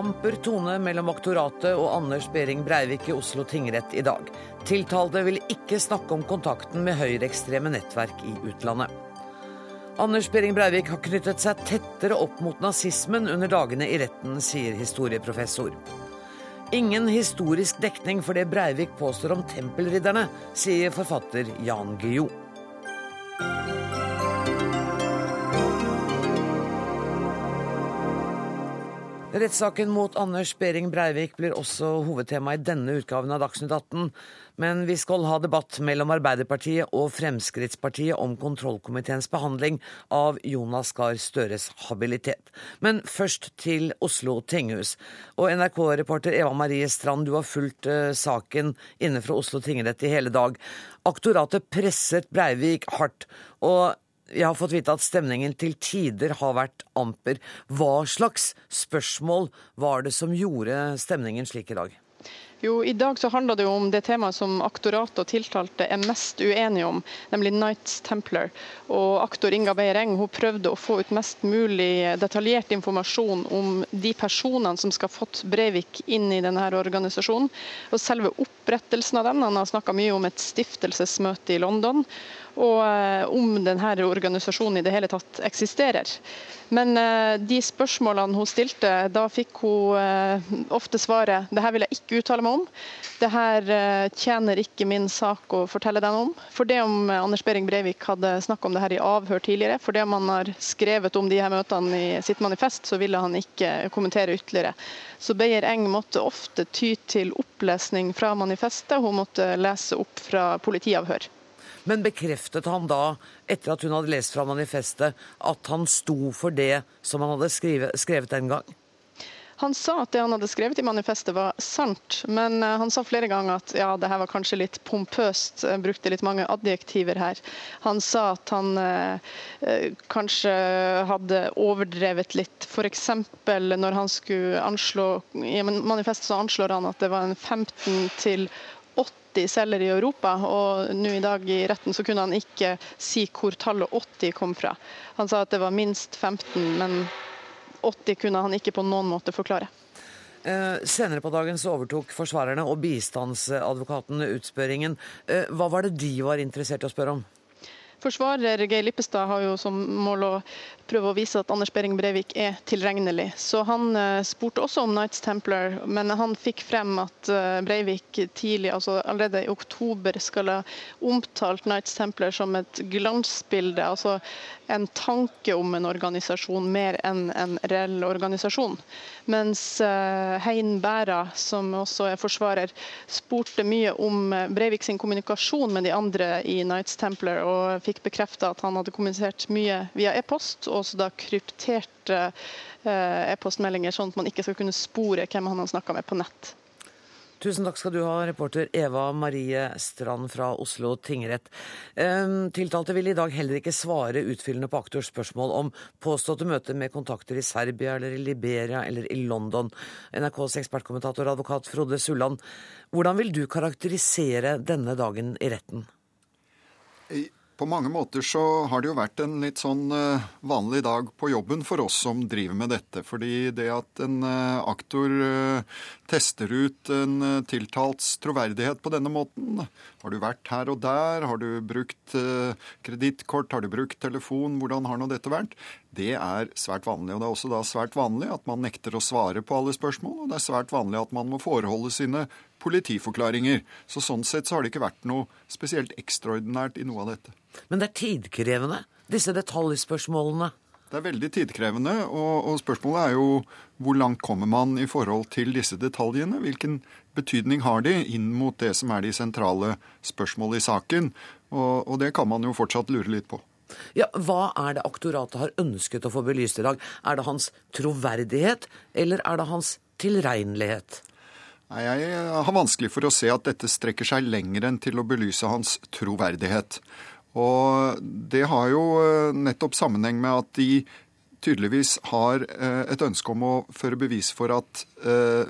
Amper tone mellom aktoratet og Anders Behring Breivik i Oslo tingrett i dag. Tiltalte vil ikke snakke om kontakten med høyreekstreme nettverk i utlandet. Anders Behring Breivik har knyttet seg tettere opp mot nazismen under dagene i retten, sier historieprofessor. Ingen historisk dekning for det Breivik påstår om tempelridderne, sier forfatter Jan Guillou. Rettssaken mot Anders Behring Breivik blir også hovedtema i denne utgaven av Dagsnytt 18. Men vi skal ha debatt mellom Arbeiderpartiet og Fremskrittspartiet om kontrollkomiteens behandling av Jonas Gahr Støres habilitet. Men først til Oslo tinghus. Og NRK-reporter Eva Marie Strand, du har fulgt uh, saken inne fra Oslo tingrett i hele dag. Aktoratet presset Breivik hardt. og jeg har fått vite at stemningen til tider har vært amper. Hva slags spørsmål var det som gjorde stemningen slik i dag? Jo, I dag så handler det jo om det temaet som aktoratet og tiltalte er mest uenige om, nemlig Knights Templar. Og Aktor Inga Beiereng hun prøvde å få ut mest mulig detaljert informasjon om de personene som skal ha fått Breivik inn i denne organisasjonen. Og selve opprettelsen av den. Han har snakka mye om et stiftelsesmøte i London og eh, om denne organisasjonen i det hele tatt eksisterer. Men eh, de spørsmålene hun stilte, da fikk hun eh, ofte svaret det her vil jeg ikke uttale meg om. Det her tjener ikke min sak å fortelle deg om. For det om Anders Behring Breivik hadde snakket om det her i avhør tidligere, for det om han har skrevet om de her møtene i sitt manifest, så ville han ikke kommentere ytterligere. Så Beyer Eng måtte ofte ty til opplesning fra manifestet. Hun måtte lese opp fra politiavhør. Men bekreftet han da, etter at hun hadde lest fra manifestet, at han sto for det som han hadde skrevet, skrevet den gang? Han sa at det han hadde skrevet i manifestet var sant, men eh, han sa flere ganger at ja, det her var kanskje litt pompøst, eh, brukte litt mange adjektiver her. Han sa at han eh, eh kanskje hadde overdrevet litt. F.eks. når han skulle anslå I manifestet så anslår han at det var en 15 til 80 selger i Europa, og nå i dag i retten så kunne han ikke si hvor tallet 80 kom fra. Han sa at det var minst 15, men 80 kunne han ikke på noen måte forklare. Eh, senere på dagen så overtok forsvarerne og bistandsadvokaten utspørringen. Eh, hva var det de var interessert i å spørre om? Forsvarer Geir Lippestad har jo som mål å prøve å vise at Anders Behring Breivik er tilregnelig. Så han uh, spurte også om Knights Templar, men han fikk frem at uh, Breivik tidlig, altså allerede i oktober skal ha omtalt Knights Templar som et glansbilde. altså en tanke om en organisasjon mer enn en reell organisasjon. Mens uh, Hein Bæra, som også er forsvarer, spurte mye om Breivik sin kommunikasjon med de andre i Knights Templar, og fikk bekrefta at han hadde kommunisert mye via e-post. Og også da krypterte eh, e-postmeldinger, sånn at man ikke skal kunne spore hvem han har snakka med på nett. Tusen takk skal du ha, reporter Eva Marie Strand fra Oslo tingrett. Ehm, tiltalte vil i dag heller ikke svare utfyllende på aktors spørsmål om påståtte møter med kontakter i Serbia eller i Liberia eller i London. NRKs ekspertkommentator advokat Frode Sulland, hvordan vil du karakterisere denne dagen i retten? På mange måter så har det jo vært en litt sånn eh, vanlig dag på jobben for oss som driver med dette. Fordi det at en eh, aktor eh, tester ut en tiltalts troverdighet på denne måten Har du vært her og der? Har du brukt kredittkort? Har du brukt telefon? Hvordan har nå dette vært? Det er svært vanlig. og Det er også da svært vanlig at man nekter å svare på alle spørsmål. Og det er svært vanlig at man må foreholde sine politiforklaringer. Så Sånn sett så har det ikke vært noe spesielt ekstraordinært i noe av dette. Men det er tidkrevende, disse detaljspørsmålene? Det er veldig tidkrevende, og, og, spørsmålet er jo hvor langt kommer man i forhold til disse detaljene? Hvilken betydning har de inn mot det som er de sentrale spørsmålene i saken? Og, og det kan man jo fortsatt lure litt på. Ja, Hva er det aktoratet har ønsket å få belyst i dag? Er det hans troverdighet, eller er det hans tilregnelighet? Nei, Jeg har vanskelig for å se at dette strekker seg lenger enn til å belyse hans troverdighet. Og det har jo eh, nettopp sammenheng med at de tydeligvis har eh, et ønske om å føre bevis for at eh,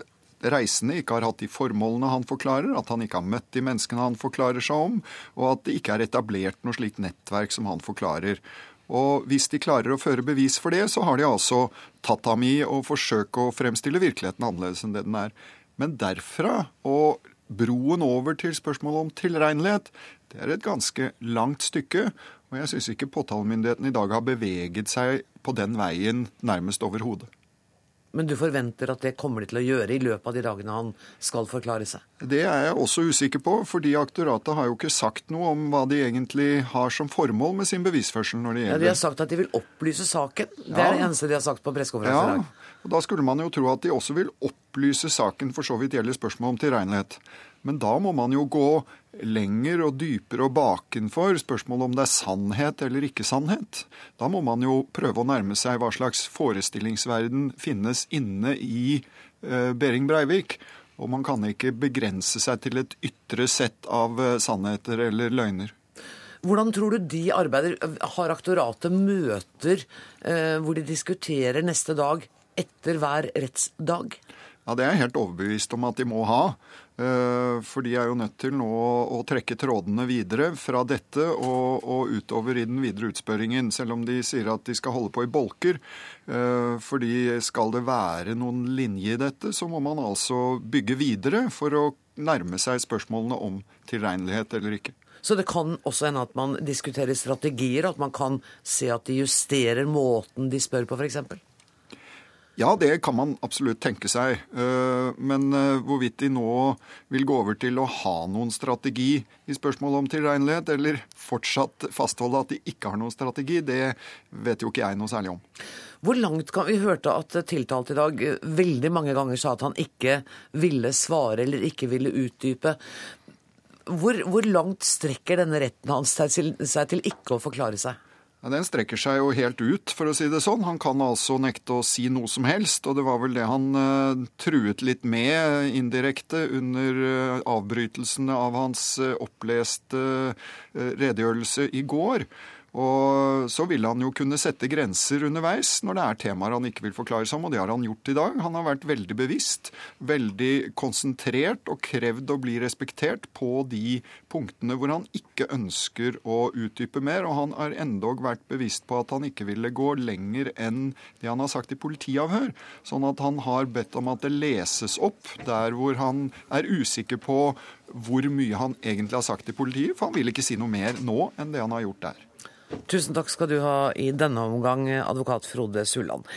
reisende ikke har hatt de formålene han forklarer, at han ikke har møtt de menneskene han forklarer seg om, og at det ikke er etablert noe slikt nettverk som han forklarer. Og hvis de klarer å føre bevis for det, så har de altså tatt ham i å forsøke å fremstille virkeligheten annerledes enn det den er. Men derfra og broen over til spørsmålet om tilregnelighet, det er et ganske langt stykke. Og jeg syns ikke påtalemyndigheten i dag har beveget seg på den veien nærmest overhodet. Men du forventer at det kommer de til å gjøre i løpet av de dagene han skal forklare seg? Det er jeg også usikker på, fordi aktoratet har jo ikke sagt noe om hva de egentlig har som formål med sin bevisførsel når det gjelder Ja, De har sagt at de vil opplyse saken. Det er det eneste de har sagt på pressekonferansen i dag. Ja, og Da skulle man jo tro at de også vil opplyse saken for så vidt gjelder spørsmål om tilregnelighet. Men da må man jo gå lenger og dypere og bakenfor spørsmålet om det er sannhet eller ikke sannhet. Da må man jo prøve å nærme seg hva slags forestillingsverden finnes inne i eh, Behring Breivik. Og man kan ikke begrense seg til et ytre sett av eh, sannheter eller løgner. Hvordan tror du de arbeider? Har aktoratet møter eh, hvor de diskuterer neste dag etter hver rettsdag? Ja, Det er jeg helt overbevist om at de må ha. Eh, for de er jo nødt til nå å trekke trådene videre fra dette og, og, utover i den videre utspørringen, selv om de sier at de skal holde på i bolker. Eh, fordi skal det være noen linje i dette, så må man altså bygge videre for å nærme seg spørsmålene om tilregnelighet eller ikke. Så det kan også hende at man diskuterer strategier, at man kan se at de justerer måten de spør på, f.eks.? Ja, det kan man absolutt tenke seg. Eh, men eh, hvorvidt de nå vil gå over til å ha noen strategi i spørsmålet om tilregnelighet, eller fortsatt fastholde at de ikke har noen strategi, det vet jo ikke jeg noe særlig om. Hvor langt kan Vi hørte at tiltalte i dag veldig mange ganger sa at han ikke ville svare eller ikke ville utdype. Hvor, hvor langt strekker denne retten hans seg til, seg til ikke å forklare seg? Ja, den strekker seg jo helt ut, for å si det sånn. Han kan altså nekte å si noe som helst, og det var vel det han uh, truet litt med indirekte under uh, avbrytelsene av hans uh, oppleste redegjørelse i går. Og så vil han jo kunne sette grenser underveis når det er temaer han ikke vil forklare seg om, og det har han gjort i dag. Han har vært veldig bevisst, veldig konsentrert og krevd å bli respektert på de punktene hvor han ikke ønsker å utdype mer, og han har endog vært bevisst på at han ikke ville gå lenger enn det han har sagt i politiavhør. Sånn at han har bedt om at det leses opp der hvor han er usikker på hvor mye han egentlig har sagt i politiet, for han vil ikke si noe mer nå enn det han har gjort der. Tusen takk skal du ha i denne omgang, advokat Frode Sulland.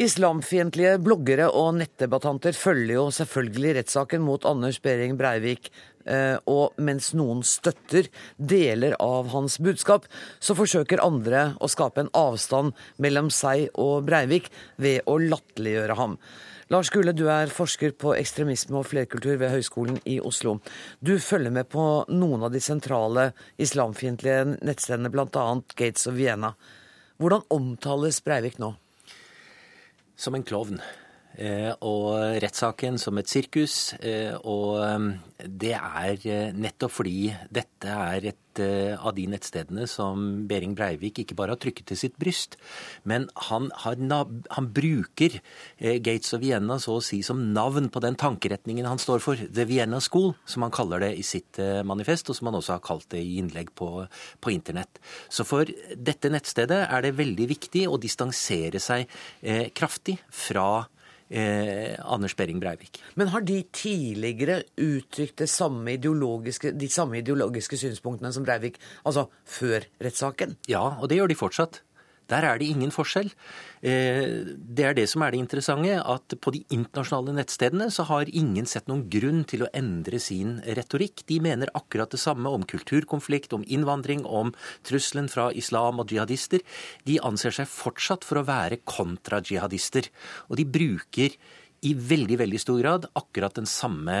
Islamfiendtlige bloggere og nettdebattanter følger jo selvfølgelig rettssaken mot Anders Behring Breivik. Eh, og mens noen støtter deler av hans budskap, så forsøker andre å skape en avstand mellom seg og Breivik ved å latterliggjøre ham. Lars Gule, du er forsker på ekstremisme og flerkultur ved Høgskolen i Oslo. Du følger med på noen av de sentrale islamfiendtlige nettstedene, bl.a. Gates og Vienna. Hvordan omtales Breivik nå? Som en klovn. Eh, og rettssaken som et sirkus. Eh, og eh, det er nettopp fordi dette er et av de nettstedene som Behring Breivik ikke bare har trykket til sitt bryst, men han, har, han bruker Gates of Vienna så å si som navn på den tankeretningen han står for. The Vienna School, som han kaller det i sitt manifest, og som han også har kalt det i innlegg på, på internett. Så for dette nettstedet er det veldig viktig å distansere seg kraftig fra eh, Anders Behring Breivik. Men har de tidligere uttrykt de samme ideologiske, de samme ideologiske synspunktene som Breivik, altså før rettssaken? Ja, og det gjør de fortsatt. Der er det ingen forskjell. Eh, det er det som er det interessante, at på de internasjonale nettstedene så har ingen sett noen grunn til å endre sin retorikk. De mener akkurat det samme om kulturkonflikt, om innvandring, om trusselen fra islam og jihadister. De anser seg fortsatt for å være kontra-jihadister. Og de bruker i veldig, veldig stor grad akkurat den samme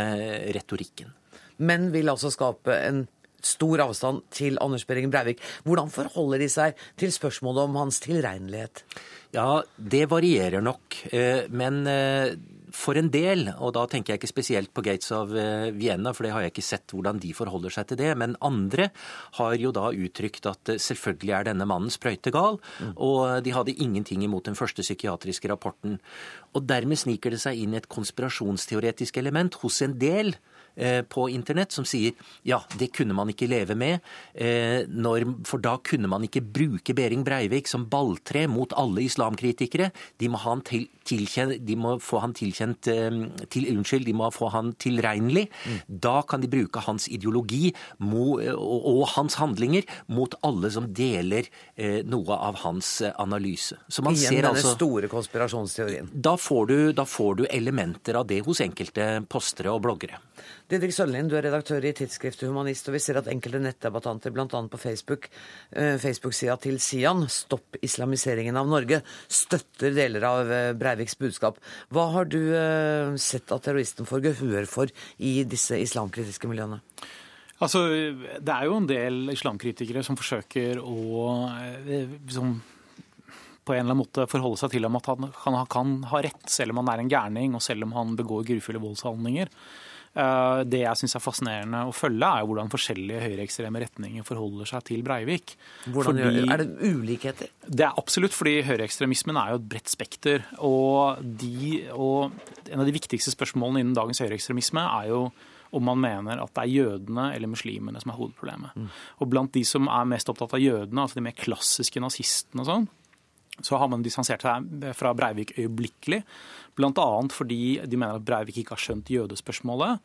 retorikken. Men vil altså skape en stor avstand til Anders Behring Breivik. Hvordan forholder de seg til spørsmålet om hans tilregnelighet? Ja, det varierer nok. Eh, men eh, for en del, og da tenker jeg ikke spesielt på Gates of eh, Vienna, for det har jeg ikke sett hvordan de forholder seg til det, men andre har jo da uttrykt at selvfølgelig er denne mannen sprøytegal, mm. og de hadde ingenting imot den første psykiatriske rapporten. Og dermed sniker det seg inn et konspirasjonsteoretisk element hos en del på internett som sier ja, det kunne man ikke leve med, eh, når, for da kunne man ikke bruke Behring Breivik som balltre mot alle islamkritikere. De må, ha han til, tilkjent, de må få han tilkjent eh, til, Unnskyld, de må få han tilregnelig. Mm. Da kan de bruke hans ideologi mo, og, og, hans handlinger mot alle som deler eh, noe av hans eh, analyse. Så man Igjen ser denne altså, store konspirasjonsteorien. Da får, du, da får du elementer av det hos enkelte postere og bloggere. Didrik Sølvlin, du er redaktør i tidsskriftet Humanist, og vi ser at enkelte nettdebattanter, bl.a. på Facebook, eh, Facebook-sida til Sian, Stopp islamiseringen av Norge, støtter deler av eh, Breiviks budskap. Hva har du eh, sett at terroristen får gehør for i disse islamkritiske miljøene? Altså, Det er jo en del islamkritikere som forsøker å liksom, på en eller annen måte forholde seg til ham at han, han kan ha rett, selv om han er en gærning og selv om han begår grufulle voldshandlinger. Eh, det jeg syns er fascinerende å følge, er hvordan forskjellige høyreekstreme retninger forholder seg til Breivik. Hvordan fordi, Er det ulikheter? Det er absolutt, fordi høyreekstremismen er jo et bredt spekter. Og, de, og en av de viktigste spørsmålene innen dagens høyreekstremisme er jo om man mener at det er jødene eller muslimene som er hovedproblemet. Mm. Og blant de som er mest opptatt av jødene, altså de mer klassiske nazistene og sånn, så har man distansert seg fra Breivik øyeblikkelig. Bl.a. fordi de mener at Breivik ikke har skjønt jødespørsmålet.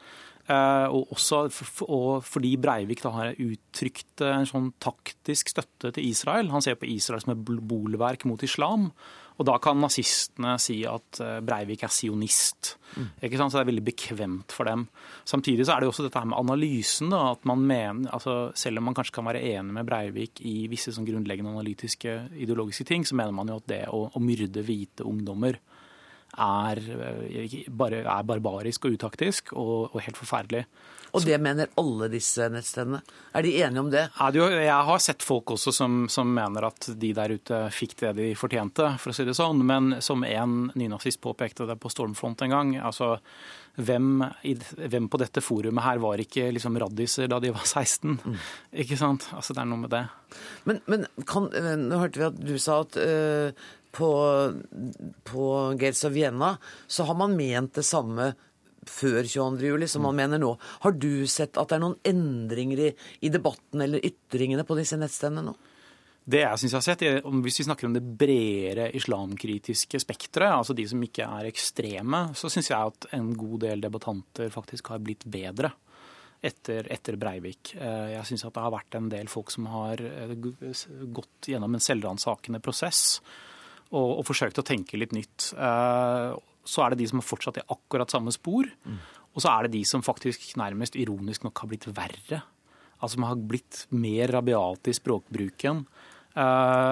Eh, og også fordi Breivik da har uttrykt en sånn taktisk støtte til Israel. Han ser på Israel som et bolverk mot islam. Og da kan nazistene si at eh, Breivik er sionist. Mm. Ikke sant? Så det er veldig bekvemt for dem. Samtidig så er det også dette her med analysen. Da, at man mener, altså Selv om man kanskje kan være enig med Breivik i visse sånn grunnleggende analytiske ideologiske ting, så mener man jo at det å, å myrde hvite ungdommer er, eh, bare, er barbarisk og utaktisk og, og helt forferdelig. Og det mener alle disse nettstedene? Er de enige om det? Jeg har sett folk også som, som, mener at de der ute fikk det de fortjente, for å si det sånn. Men som en nynazist påpekte det på Stormfront en gang, altså hvem, hvem på dette forumet her var ikke liksom raddiser da de var 16? Mm. Ikke sant? Altså det er noe med det. Men, men kan, nå hørte vi at du sa at uh, på, på Gels of Vienna, så har man ment det samme før 22.07. som man mener nå. Har du sett at det er noen endringer i, i debatten eller ytringene på disse nettstedene nå? Det jeg synes jeg har sett, Hvis vi snakker om det bredere islamkritiske spekteret, altså de som ikke er ekstreme, så syns jeg at en god del debattanter faktisk har blitt bedre etter, etter Breivik. Eh, jeg syns at det har vært en del folk som har eh, gått gjennom en selvransakende prosess og, og forsøkt å tenke litt nytt. Eh, så er det de som har fortsatt i akkurat samme spor. Mm. Og så er det de som faktisk nærmest ironisk nok har blitt verre. Altså som har blitt mer rabiate i språkbruken. Uh,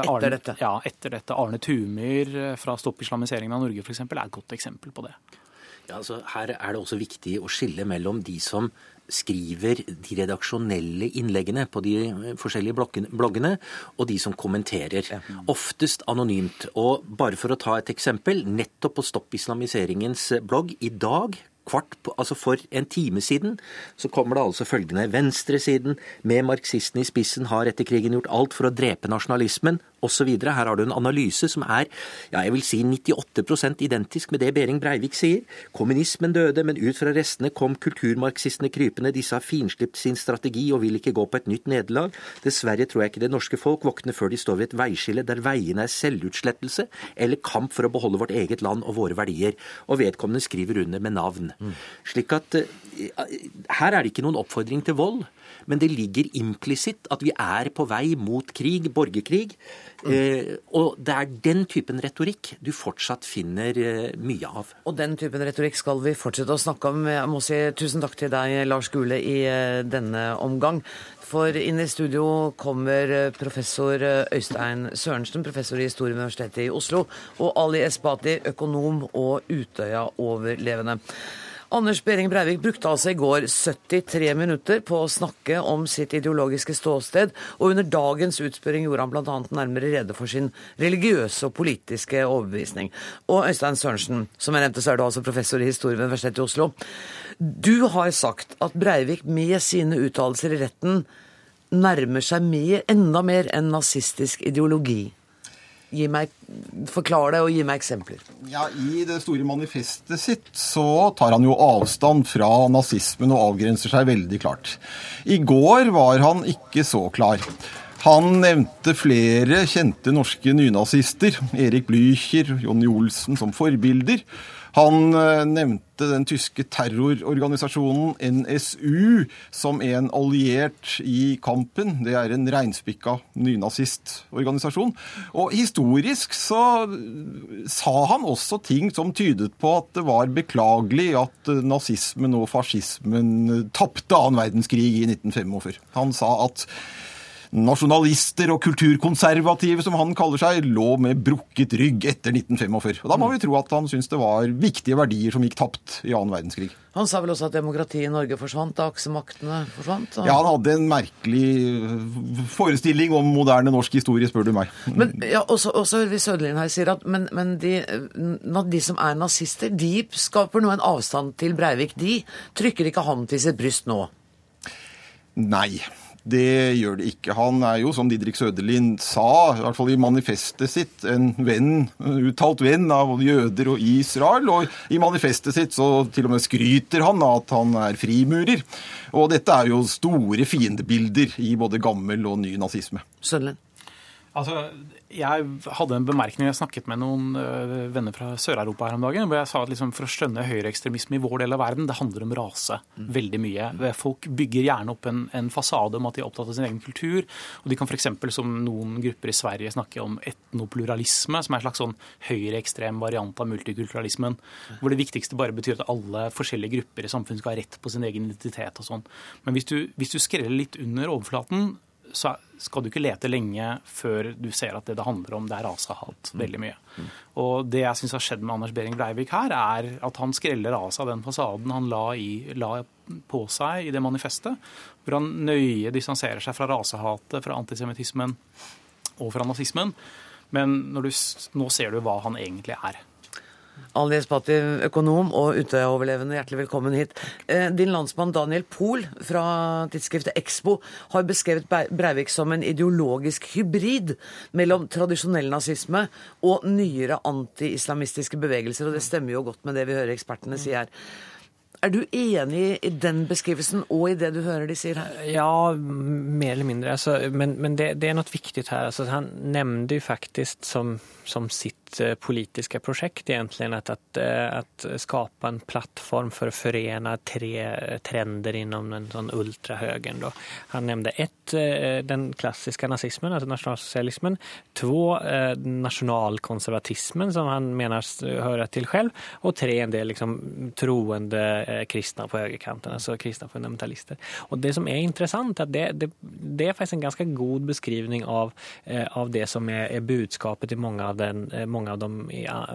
etter Arne, dette? Ja, etter dette. Arne Tumyr eh, fra Stopp islamiseringen av Norge f.eks. er et godt eksempel på det. Ja, altså, her er det også viktig å skille mellom de som skriver de redaksjonelle innleggene på de forskjellige bloggene, og de som kommenterer. Oftest anonymt. Og bare for å ta et eksempel, nettopp på Stopp islamiseringens blogg i dag kvart altså For en time siden så kommer det altså følgende Venstresiden, med marxistene i spissen, har etter krigen gjort alt for å drepe nasjonalismen osv. Her har du en analyse som er ja, jeg vil si 98% identisk med det Behring Breivik sier. Kommunismen døde, men ut fra restene kom kulturmarxistene krypende. Disse har finslipt sin strategi og vil ikke gå på et nytt nederlag. Dessverre tror jeg ikke det norske folk våkner før de står ved et veiskille der veiene er selvutslettelse eller kamp for å beholde vårt eget land og våre verdier. Og vedkommende skriver under med navn. Mm. Slik at uh, her er det ikke noen oppfordring til vold men det ligger implisitt at vi er på vei mot krig, borgerkrig. Eh, og det er den typen retorikk du fortsatt finner eh, mye av. Og den typen retorikk skal vi fortsette å snakke om. Jeg må si tusen takk til deg, Lars Gule, i eh, denne omgang. For inn i studio kommer eh, professor eh, Øystein Sørensen, professor i historie ved Universitetet i Oslo, og Ali Esbati, økonom og Utøya-overlevende. Anders Behring Breivik brukte altså i går 73 minutter på å snakke om sitt ideologiske ståsted, og under dagens utspørring gjorde han bl.a. nærmere rede for sin religiøse og politiske overbevisning. Og Øystein Sørensen, som jeg nevnte, så er du altså professor i historie ved Universitetet i Oslo. Du har sagt at Breivik med sine uttalelser i retten nærmer seg mer, enda mer enn nazistisk ideologi. Gi meg, Forklar det og gi meg eksempler. Ja, I det store manifestet sitt så tar han jo avstand fra nazismen og avgrenser seg veldig klart. I går var han ikke så klar. Han nevnte flere kjente norske nynazister, Erik Blücher, Jonny Olsen, som forbilder. Han eh, nevnte den tyske terrororganisasjonen NSU som en alliert i kampen. Det er en reinspikka nynazistorganisasjon. Og historisk så sa han også ting som tydet på at det var beklagelig at nazismen og fascismen tapte annen verdenskrig i 1945. Han sa at nasjonalister og kulturkonservative, som han kaller seg, lå med brukket rygg etter 1945. Og Da må vi tro at han syntes det var viktige verdier som gikk tapt i annen verdenskrig. Han sa vel også at demokratiet i Norge forsvant da aksemaktene forsvant? Ja, han hadde en merkelig forestilling om moderne norsk historie, spør du meg. Men ja, også, også Søderlin her sier at men, men de, de, som er nazister, de skaper nå en avstand til Breivik. De trykker ikke ham til sitt bryst nå? Nei. Det gjør det ikke. Han er jo, som Didrik Søderlin sa, i hvert fall i manifestet sitt, en venn, uttalt venn av jøder og Israel. Og i manifestet sitt så til og med skryter han av at han er frimurer. Og dette er jo store fiendebilder i både gammel og ny nazisme. Søderlin. Altså, jeg hadde en bemerkning, jeg snakket med noen uh, venner fra Sør-Europa her om dagen, hvor jeg sa at liksom, for å skjønne høyreekstremisme i vår del av verden, det handler om rase. Mm. Veldig mye. Folk bygger gjerne opp en, en, fasade om at de er opptatt av sin egen kultur. Og de kan f.eks. som noen grupper i Sverige snakke om etnopluralisme, som er en slags sånn høyreekstrem variant av multikulturalismen. Hvor det viktigste bare betyr at alle forskjellige grupper i samfunnet skal ha rett på sin egen identitet og sånn. Men hvis du, hvis du skreller litt under overflaten, så skal du ikke lete lenge før du ser at det det handler om, det er rasehat. Mm. Veldig mye. Mm. Og det jeg syns har skjedd med Anders Behring Breivik her, er at han skreller av seg den fasaden han la, i, la på seg i det manifestet, hvor han nøye distanserer seg fra rasehatet, fra antisemittismen og fra nazismen. Men du, nå ser du hva han egentlig er. Ali Esbati, økonom og Utøya-overlevende, hjertelig velkommen hit. Eh, din landsmann Daniel Pohl fra tidsskriftet Expo har beskrevet Breivik som en ideologisk hybrid mellom tradisjonell nazisme og nyere anti-islamistiske bevegelser, og det stemmer jo godt med det vi hører ekspertene si her. Er du enig i den beskrivelsen og i det du hører de sier her? Ja, mer eller mindre. Altså, men, men det, det, er noe viktig her. Altså, han nevnte jo faktisk som, som, sitt eh, politiske prosjekt egentlig at, at, eh, at, skapa en plattform for å forene tre trender innom den sånn ultrahøyen Han nevnte ett, eh, den klassiske nazismen, altså nasjonalsosialismen. To, nasjonalkonservatismen, som han mener hører til selv. Og tre, en del liksom, troende kristne på högerkanten, alltså kristna fundamentalister. Och det som är intressant är att det, det, det är faktiskt en ganska god beskrivning av, eh, av det som är, är budskapet i många av, den, eh, många av de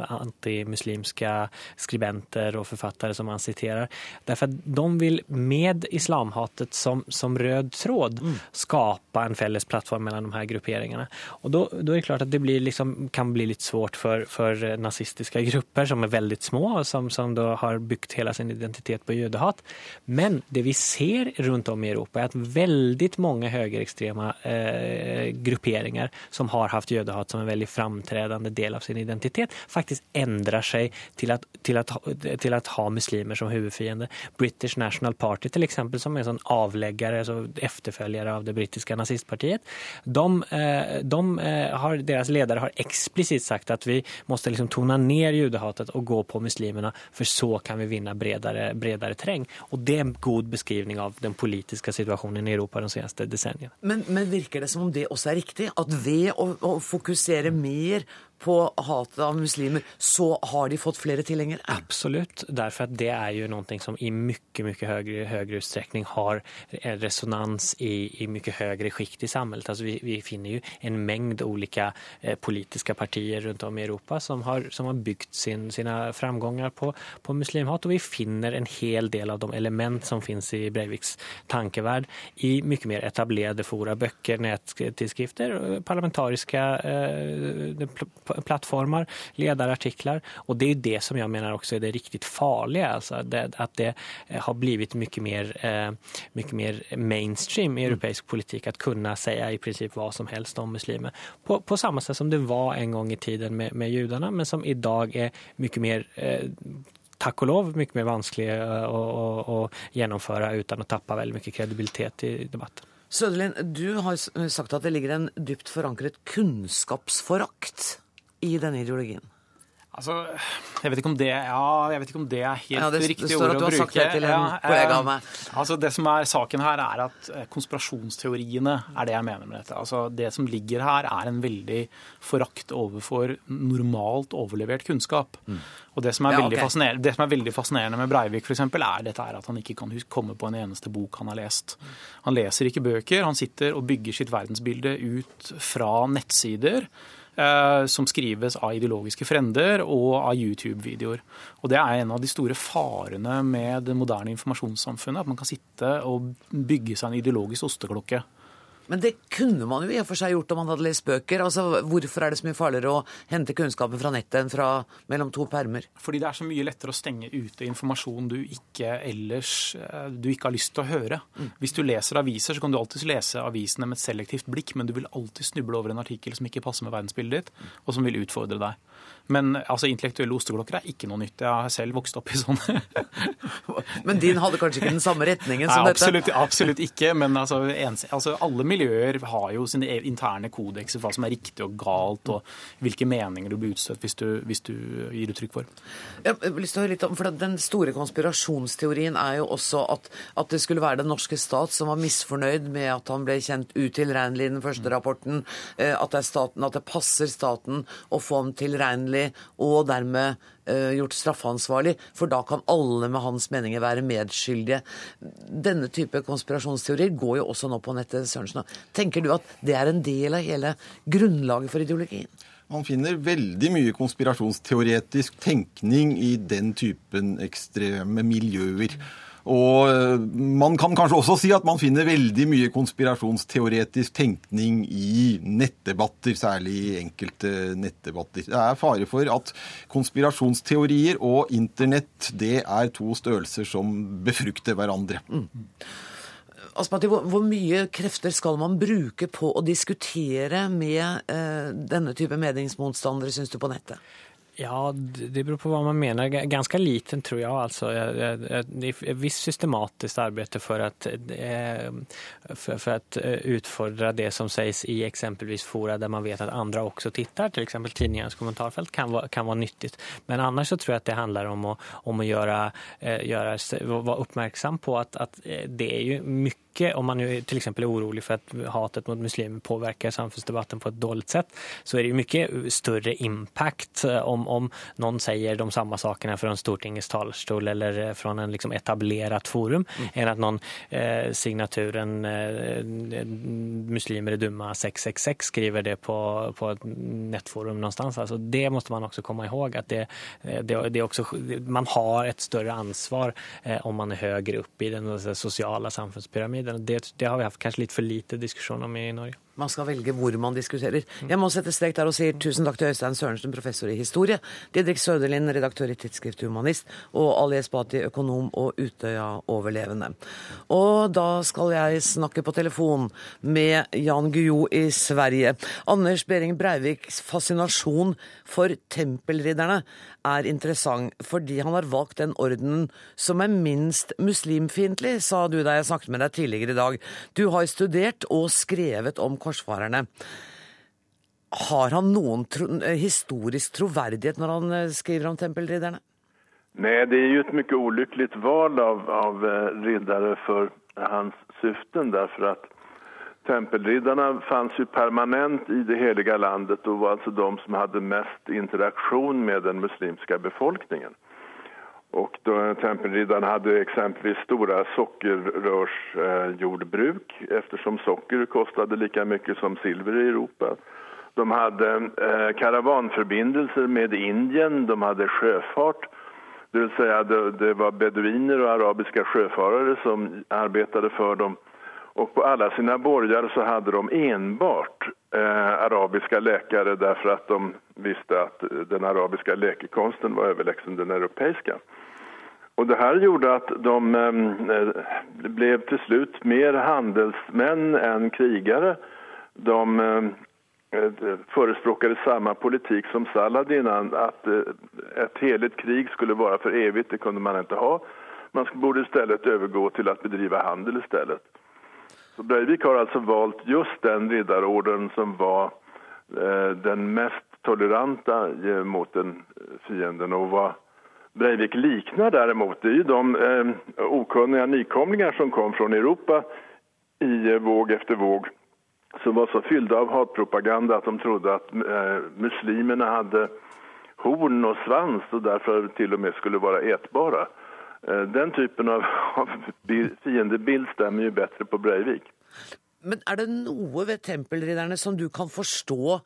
antimuslimska skribenter och författare som han citerar. Därför att de vill med islamhatet som, som röd tråd mm. skapa en felles plattform mellan de här grupperingarna. Och då, då är det klart att det blir liksom, kan bli lite svårt för, för nazistiska grupper som är väldigt små som, som då har byggt hela sin identitet på jødehat. Men det vi ser rundt om i Europa er at veldig mange høyreekstreme eh, grupperinger som har hatt jødehat som en veldig framtredende del av sin identitet, faktisk endrer seg til å ha muslimer som hovedfiende. British National Party til eksempel, som er sånn avleggere, så etterfølgere av det britiske nazistpartiet, de, eh, de eh, har, deres ledere har eksplisitt sagt at vi må liksom tone ned jødehatet og gå på muslimene, for så kan vi vinne bredere bredere terreng. Og det er en god beskrivning av den politiske situasjonen i Europa de seneste decenniene. Men, men, virker det som om det også er riktig? At ved å, å fokusere mer på hatet av muslimer, så har de fått flere tilhengere? Absolutt. Derfor at det er jo noe som i mye mye høyere, høyere utstrekning har resonans i, i mye høyere sjikt i samfunnet. Altså vi, vi, finner jo en mengd ulike eh, politiske partier rundt om i Europa som har, som har bygd sin, sine framganger på, på muslimhat. Og vi finner en hel del av de element som finnes i Breiviks tankeverd i mye mer etablerte fora, bøker, nettilskrifter, parlamentariske eh, plattformar, lederartikler. Og det är det som jag menar också är det riktigt farliga. Alltså det, att det har blivit mycket mer, eh, mycket mer mainstream i europeisk politik att kunna säga i princip vad som helst om muslimer. På, på samma sätt som det var en gång i tiden med, med judarna men som idag är mycket mer eh, takk og lov mye mer vanskelig eh, å, å, å, gjennomføre uten å tappe veldig mye kredibilitet i debatten. Sødelin, du har sagt at det ligger en dypt forankret kunnskapsforakt i denne ideologien. Altså, jeg vet ikke om det, ja, jeg vet ikke om det er helt ja, det, riktig det ord å bruke. Det står at du har sagt det til en ja, kollega av meg. Altså, det som er saken her, er at eh, konspirasjonsteoriene er det jeg mener med dette. Altså, det som ligger her, er en veldig forakt overfor normalt overlevert kunnskap. Mm. Og det som, ja, okay. det som, er veldig fascinerende med Breivik, for eksempel, er dette her at han ikke kan komme på en eneste bok han har lest. Han leser ikke bøker, han sitter og bygger sitt verdensbilde ut fra nettsider Eh, som skrives av ideologiske frender og av YouTube-videoer. Og Det er en av de store farene med det moderne informasjonssamfunnet. At man kan sitte og bygge seg en ideologisk osteklokke. Men det kunne man jo i og for seg gjort om man hadde lest bøker. Altså, Hvorfor er det så mye farligere å hente kunnskapen fra nettet enn fra mellom to permer? Fordi det er så mye lettere å stenge ute informasjon du ikke ellers eh, du ikke har lyst til å høre. Mm. Hvis du leser aviser, så kan du alltid lese avisene med et selektivt blikk, men du vil alltid snuble over en artikkel som ikke passer med verdensbildet ditt, og som vil utfordre deg. Men altså, intellektuelle osteklokker er ikke noe nytt. Jeg har selv vokst opp i sånne. men din hadde kanskje ikke den samme retningen som Nei, absolutt, dette? Absolutt ikke. Men altså, ens, altså, alle miljøer har jo sine e- interne kodekser for hva som er riktig og galt, og hvilke meninger du blir utstøtt hvis du, hvis du gir uttrykk for. Jeg har lyst til å høre litt om, for Den store konspirasjonsteorien er jo også at, at det skulle være den norske stat som var misfornøyd med at han ble kjent utilregnelig i den første rapporten. Eh, at det, staten, at det passer staten å få ham tilregnelig utilregnelig og dermed uh, gjort straffansvarlig, for da kan alle med hans meninger være medskyldige. Denne type konspirasjonsteorier går jo også nå på nettet. Sørensen. Tenker du at det er en del av hele grunnlaget for ideologien? Man finner veldig mye konspirasjonsteoretisk tenkning i den typen ekstreme miljøer. Og eh, man kan kanskje også si at man finner veldig mye konspirasjonsteoretisk tenkning i nettdebatter, særlig i enkelte nettdebatter. Det er fare for at konspirasjonsteorier og internett det er to størrelser som befrukter hverandre. Mm. Aspati, hvor, hvor, mye krefter skal man bruke på å diskutere med eh, denne type meningsmotstandere, syns du, på nettet? Ja, det beror på hva man mener. Ganske liten tror jeg. Altså, Det er visst systematisk arbeid for å utfordre att eh, det som sies i eksempelvis fora der man vet at andre også tittar. f.eks. exempel kommentarfelt, kan kan være nyttig. Men så tror jeg at det handler om å, om å gjøre, gjøre, være oppmerksom på at, at det er jo mycket mycket, om man nu till exempel är orolig för att hatet mot muslimer påverkar samfunnsdebatten på ett dåligt sätt, så är det ju mycket större impact eh, om, om någon säger de samma sakerna från Stortingets talarstol eller eh, från en liksom etablerat forum, mm. än att någon eh, signaturen eh, muslimer är dumma 666 skriver det på, på ett nettforum någonstans. Alltså det måste man också komma ihåg att det, eh, det, det också, man har ett större ansvar eh, om man är högre upp i den sociala samhällspyramiden det, det, har vi hatt kanskje litt for lite diskusjon om i Norge. Man skal velge hvor man diskuterer. Jeg må sette strek der og si tusen takk til Øystein Sørensen, professor i historie, Didrik Søderlind, redaktør i tidsskriftet Humanist, og Ali Esbati, økonom og Utøya-overlevende. Og da skal jeg snakke på telefon med Jan Guillou i Sverige. Anders Behring Breiviks fascinasjon for tempelridderne er interessant, fordi han har valgt den ordenen som er minst muslimfiendtlig, sa du da jeg snakket med deg tidligere i dag. Du har studert og skrevet om korsfarerne. Har han noen tro historisk troverdighet når han eh, skriver om tempelridderne? Nei, det er jo et mye ulykkelig valg av, av eh, riddere for hans syften. derfor at Tempelriddarna fanns ju permanent i det heliga landet och var alltså de som hade mest interaktion med den muslimska befolkningen. Och då Tempelriddaren hade exempelvis stora sockerrörsjordbruk eh, eftersom socker kostade lika mycket som silver i Europa. De hade eh, karavanförbindelser med Indien, de hade sjöfart. Det vill säga det, det var beduiner och arabiska sjöfarare som arbetade för dem Och på alla sina borgar så hade de enbart eh, arabiska läkare därför de visste att den arabiska läkekonsten var överlägsen den europeiska. Och det här gjorde att de eh, blev till slut mer handelsmän än krigare. De eh, förespråkade samma politik som Saladin, att eh, ett heligt krig skulle vara för evigt, det kunde man inte ha. Man borde istället övergå till att bedriva handel istället. Så Breivik har alltså valt just den riddarorden som var eh, den mest toleranta mot den fienden och vad Breivik liknar däremot är de eh, okunniga nykomlingar som kom från Europa i eh, våg efter våg som var så fyllda av hatpropaganda att de trodde att eh, muslimerna hade horn och svans och därför till och med skulle vara ätbara. Eh, den typen av, av fiendebild stämmer ju bättre på Breivik. Men er det noe ved tempelridderne som du kan forstå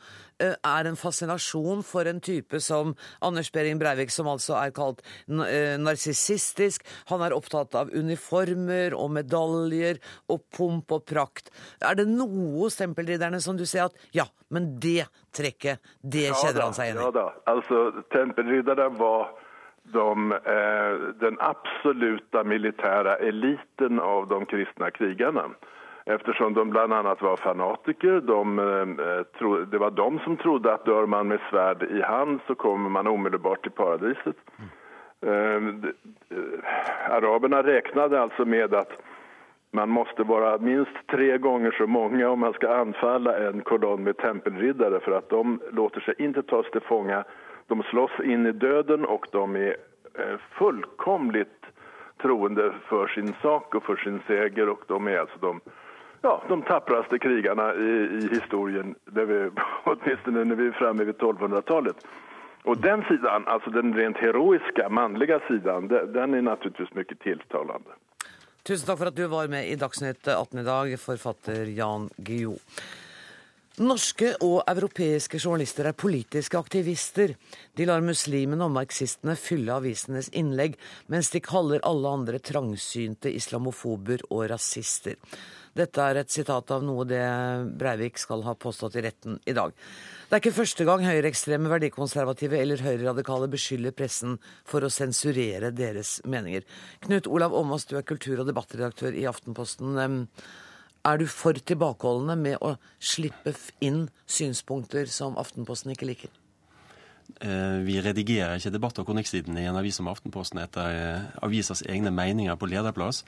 eh, er en fascinasjon for en type som Anders Behring Breivik, som altså er kalt eh, narsissistisk? Han er opptatt av uniformer og medaljer og pomp og prakt. Er det noe hos tempelridderne som du ser at ja, men det trekket, det kjenner han seg igjen i? Ja da. Altså, tempelridderne var de, eh, den absoluta militära eliten av de kristne krigarna eftersom de bland annat var fanatiker. De, eh, det var de som trodde att dör man med svärd i hand så kommer man omedelbart till paradiset. Mm. Eh, araberna räknade alltså med att man måste vara minst tre gånger så många om man ska anfalla en kolonn med tempelriddare för att de låter sig inte tas till fånga. De slåss in i döden och de är eh, fullkomligt troende för sin sak och för sin seger och de är alltså de ja, de tappraste krigerne i, i historien, vi, åtminstone når vi er framme ved 1200-tallet. Og den siden, altså den rent heroiske, mannlige siden, den er naturligvis mye tiltalende. Tusen takk for at du var med i Dagsnytt 18 i dag, forfatter Jan Guillou. Norske og europeiske journalister er politiske aktivister. De lar muslimene og marxistene fylle avisenes innlegg, mens de kaller alle andre trangsynte islamofober og rasister. Dette er et sitat av noe det Breivik skal ha påstått i retten i dag. Det er ikke første gang høyreekstreme, verdikonservative eller høyreradikale beskylder pressen for å sensurere deres meninger. Knut Olav Åmås, du er kultur- og debattredaktør i Aftenposten. Er du for tilbakeholdende med å slippe inn synspunkter som Aftenposten ikke liker? Eh, vi redigerer ikke debatt- og kronikksiden i en avis som Aftenposten etter eh, avisas egne meninger på lederplass.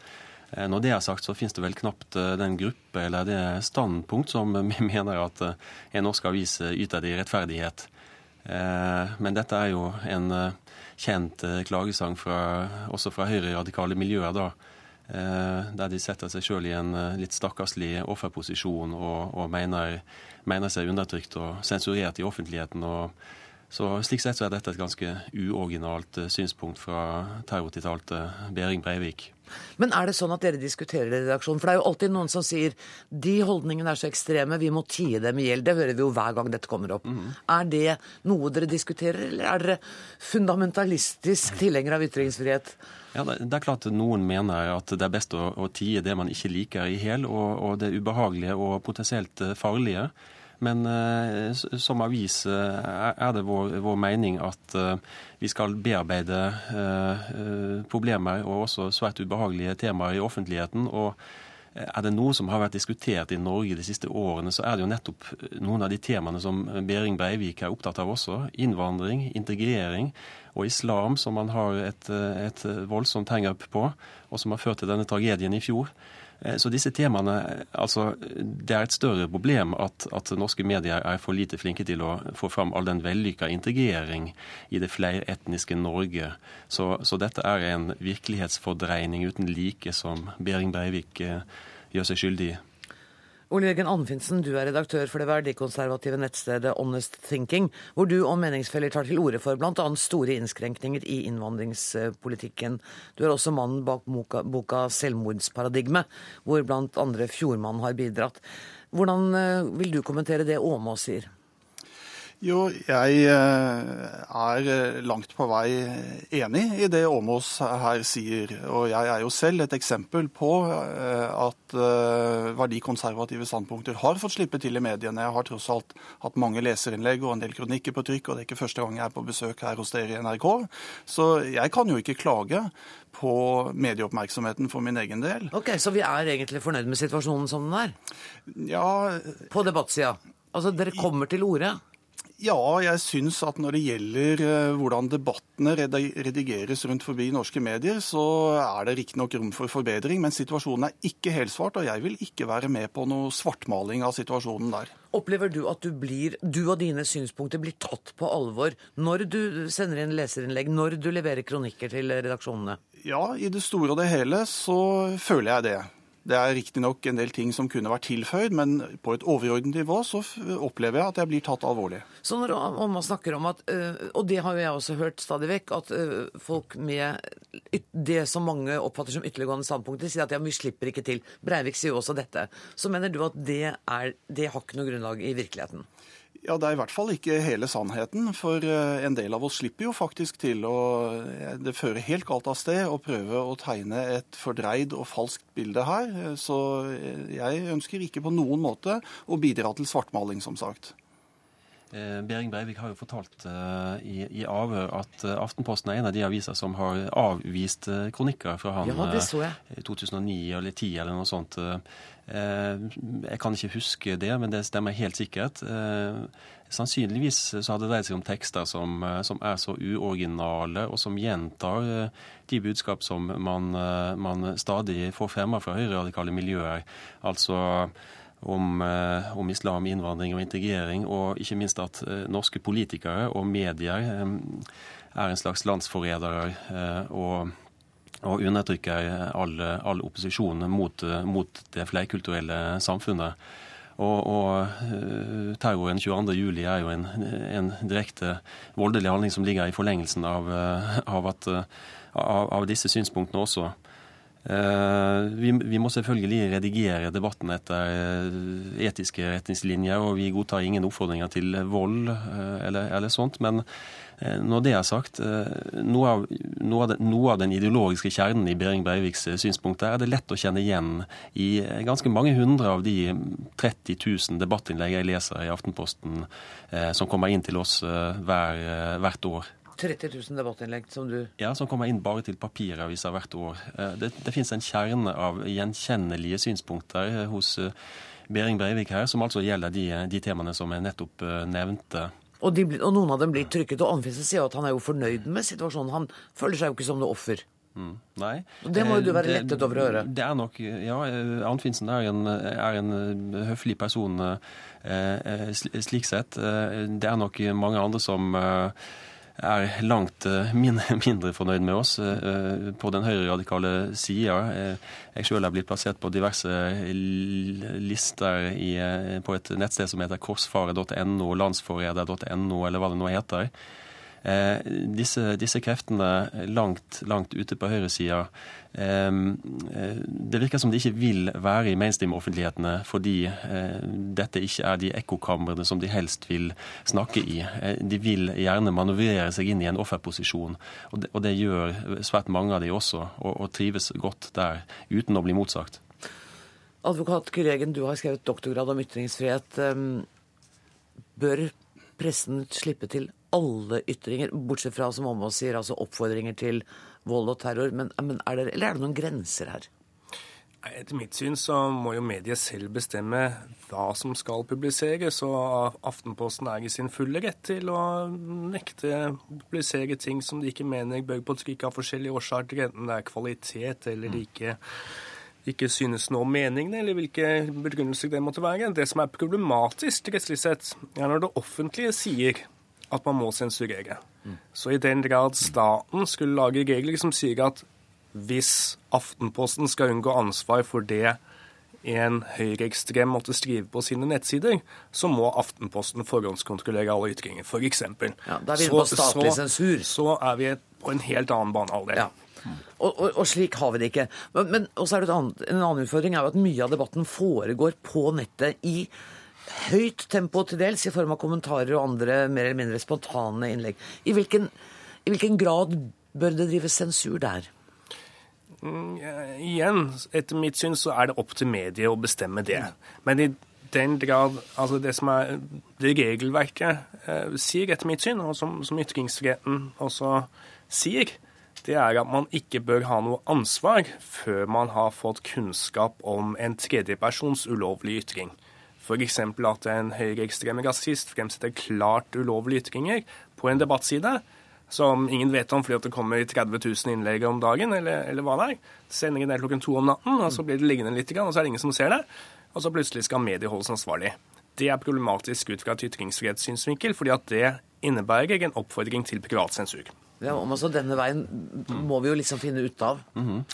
Eh, når det er sagt, så finnes det vel knapt eh, den gruppe eller det standpunkt som vi mener at eh, en norsk avis yter det i rettferdighet. Men dette er jo en kjent klagesang fra, også fra høyreradikale miljøer, da. Der de setter seg sjøl i en litt stakkarslig offerposisjon og, og mener, mener, seg undertrykt og sensurert i offentligheten. og så Slik sett så er dette et ganske uoriginalt synspunkt fra terrortiltalte Behring Breivik. Men er det sånn at dere diskuterer det i redaksjonen? For det er jo alltid noen som sier de holdningene er så ekstreme, vi må tie dem i hjel. Det hører vi jo hver gang dette kommer opp. Mm. Er det noe dere diskuterer, eller er dere fundamentalistisk tilhenger av ytringsfrihet? Ja, Det er klart at noen mener at det er best å, å tie det man ikke liker i hjel, og, og det ubehagelige og potensielt farlige. Men eh, som avis eh, er det vår, vår mening at eh, vi skal bearbeide problemer og også svært ubehagelige temaer i offentligheten. og er det noe som har vært diskutert i Norge de siste årene, så er det jo nettopp noen av de temaene som Behring Breivik er opptatt av også. Innvandring, integrering og islam, som man har et, et voldsomt hangup på, og som har ført til denne tragedien i fjor. Eh, så disse temaene altså, Det er et større problem at, at, norske medier er for lite flinke til å få fram all den vellykka integrering i det fleretniske Norge. Så, så, dette er en virkelighetsfordreining uten like som Behring Breivik eh, gjør seg skyldig i. Ole Jørgen Anfinsen, du er redaktør for det verdikonservative nettstedet Honest Thinking, hvor du og meningsfeller tar til orde for bl.a. store innskrenkninger i innvandringspolitikken. Du er også mannen bak boka, 'Selvmordsparadigme', hvor bl.a. Fjordmannen har bidratt. Hvordan eh, vil du kommentere det Åmås sier? Jo, jeg eh, er eh, langt på vei enig i det Åmås her sier. Og jeg er jo selv et eksempel på eh, at verdikonservative standpunkter har fått slippe til i mediene. Jeg har tross alt hatt mange leserinnlegg og en del kronikker på trykk, og det er ikke første gang jeg er på besøk her hos dere i NRK. Så jeg kan jo ikke klage på medieoppmerksomheten for min egen del. Ok, Så vi er egentlig fornøyd med situasjonen som den er? Ja... På debattsida? Altså, dere kommer til orde? Ja, jeg syns at når det gjelder eh, hvordan debattene redigeres rundt forbi norske medier, så er det riktignok rom for forbedring, men situasjonen er ikke helsvart, og jeg vil ikke være med på noe svartmaling av situasjonen der. Opplever du at du, blir, du og dine synspunkter blir tatt på alvor når du sender inn leserinnlegg, når du leverer kronikker til redaksjonene? Ja, i det store og det hele så føler jeg det. Det er riktignok en del ting som kunne vært tilføyd, men på et overordnet nivå så opplever jeg at jeg blir tatt alvorlig. Så når man snakker om at, øh, og det har jo jeg også hørt stadig vekk, at øh, folk med det som mange oppfatter som ytterliggående standpunkter, sier at ja, vi slipper ikke til. Breivik sier jo også dette. Så mener du at det, er, det har ikke noe grunnlag i virkeligheten? Ja, Det er i hvert fall ikke hele sannheten. For eh, en del av oss slipper jo faktisk til å eh, Det fører helt galt av sted å prøve å tegne et fordreid og falskt bilde her. Så eh, jeg ønsker ikke på noen måte å bidra til svartmaling, som sagt. Bering Breivik har jo fortalt i, i avhør at Aftenposten er en av de aviser som har avvist kronikker fra han ja, i 2009 eller 2010 eller noe sånt. Eh, jeg kan ikke huske det, men det stemmer helt sikkert. Eh, sannsynligvis så har det dreid seg om tekster som, eh, som, er så uoriginale, og som gjentar de budskap som man, man stadig får fremma fra høyreradikale miljøer. Altså om, om, islam, innvandring og integrering, og ikke minst at norske politikere og medier er en slags landsforrædere. og og undertrykker all, all opposisjon mot, mot, det flerkulturelle samfunnet. Og, og eh, terroren 22.07 er jo en, en, direkte voldelig handling som ligger i forlengelsen av, eh, av, at, av, av disse synspunktene også. Eh, vi, vi, må selvfølgelig redigere debatten etter etiske retningslinjer, og vi godtar ingen oppfordringer til vold eller, eller sånt. Men Eh, når det er sagt, eh, noe av, noe, av den, noe av, den, ideologiske kjernen i Behring Breiviks synspunkt synspunkter er det lett å kjenne igjen i ganske mange hundre av de 30 000 debattinnlegg jeg leser i Aftenposten som kommer inn til oss hver, hvert år. 30 000 debattinnlegg som du Ja, som kommer inn bare til papiraviser hvert år. Det, det finnes en kjerne av gjenkjennelige synspunkter hos Behring Breivik her, som altså gjelder de, de temaene som jeg nettopp nevnte. Og, de, og, noen av dem blir trykket. Og Anfinsen sier at han er jo fornøyd med situasjonen. Han føler seg jo ikke som noe offer. Mm, nei. Og det må jo du være eh, lettet over å høre. Det er nok, ja, eh, Anfinsen er en, er en eh, høflig person eh, slik sett. Det er nok mange andre som eh, er langt eh, mindre fornøyd med oss eh, på den høyreradikale sida. Eh, jeg sjøl er blitt plassert på diverse lister i, på et nettsted som heter korsfare.no, landsforræder.no, eller hva det nå heter. Eh, disse, disse, kreftene langt, langt ute på høyresida eh, eh, Det virker som de ikke vil være i mainstream-offentlighetene fordi eh, dette ikke er de ekkokamrene som de helst vil snakke i. Eh, de vil gjerne manøvrere seg inn i en offerposisjon, og det, gjør svært mange av de også, og, trives godt der, uten å bli motsagt. Advokat Kyregen, du har skrevet doktorgrad om ytringsfrihet. Bør pressen slippe til alle ytringer, bortsett fra, som Åmås sier, altså oppfordringer til vold og terror. Men, men er det, eller er det noen grenser her? Etter mitt syn så må jo mediet selv bestemme hva som skal publiseres. Og Aftenposten er i sin fulle rett til å nekte publisere ting som de ikke mener bør på trykk av forskjellige årsaker, enten det er kvalitet eller de ikke ikke synes noe om meningene, eller hvilke begrunnelser det måtte være. Det som er problematisk rettslig sett, er når det offentlige sier at man må sensurere. Mm. Så i den grad staten skulle lage regler som sier at hvis Aftenposten skal unngå ansvar for det en høyreekstrem måtte skrive på sine nettsider, så må Aftenposten forhåndskontrollere alle ytringer, f.eks. Ja, da er vi på statlig sensur. Så er vi på en helt annen banehalvdel. Ja. Og, og, og, slik har vi det ikke. Men, men også er det annet, en annen utfordring er jo at mye av debatten foregår på nettet i høyt tempo til dels i form av kommentarer og andre mer eller mindre spontane innlegg. I hvilken, i hvilken grad bør det drives sensur der? Mm, igjen, etter mitt syn så er det opp til mediet å bestemme det. Men i den grad Altså det som er det regelverket eh, sier, etter mitt syn, og som, som ytringsfriheten også sier, det er at man ikke bør ha noe ansvar før man har fått kunnskap om en tredjepersons ulovlige ytring. F.eks. at en høyreekstrem rasist fremsetter klart ulovlige ytringer på en debattside som ingen vet om fordi det kommer 30 000 innlegg om dagen, eller, eller hva det er. Sender ned klokken to om natten, og så blir det liggende litt, og så er det ingen som ser det. Og så plutselig skal mediet holdes ansvarlig. Det er problematisk ut fra et ytringsfrihetssynsvinkel, fordi at det innebærer en oppfordring til privat sensur. Ja, om også Denne veien må vi jo liksom finne ut av. Mm -hmm.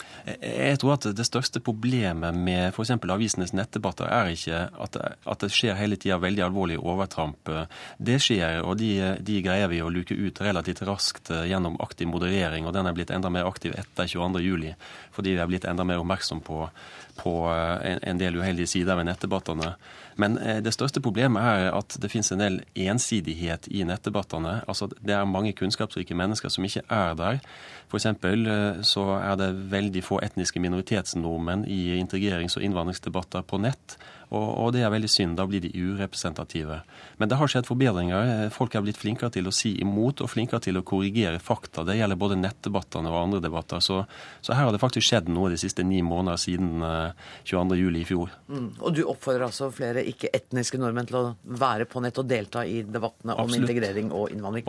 Jeg tror at det største problemet med f.eks. avisenes nettdebatter er ikke at at det skjer hele tida veldig alvorlige overtramp. Det skjer, og de, de, greier vi å luke ut relativt raskt gjennom aktiv moderering. Og den er blitt enda mer aktiv etter 22.07. fordi vi er blitt enda mer oppmerksom på, på en, en del uheldige sider ved nettdebattene. Men eh, det største problemet er at det finnes en del ensidighet i nettdebattene. Altså, det er mange kunnskapsrike mennesker som ikke er der. F.eks. Eh, så er det veldig få etniske minoritetsnordmenn i integrerings- og innvandringsdebatter på nett. Og, det er veldig synd. Da blir de urepresentative. Men det har skjedd forbedringer. Folk er blitt flinkere til å si imot og flinkere til å korrigere fakta. Det gjelder både nettdebattene og andre debatter. Så, så her har det faktisk skjedd noe de siste ni måneder siden 22.07. Eh, i fjor. Mm. Og du oppfordrer altså flere ikke-etniske nordmenn til å være på nett og delta i debattene om Absolutt. integrering og innvandring.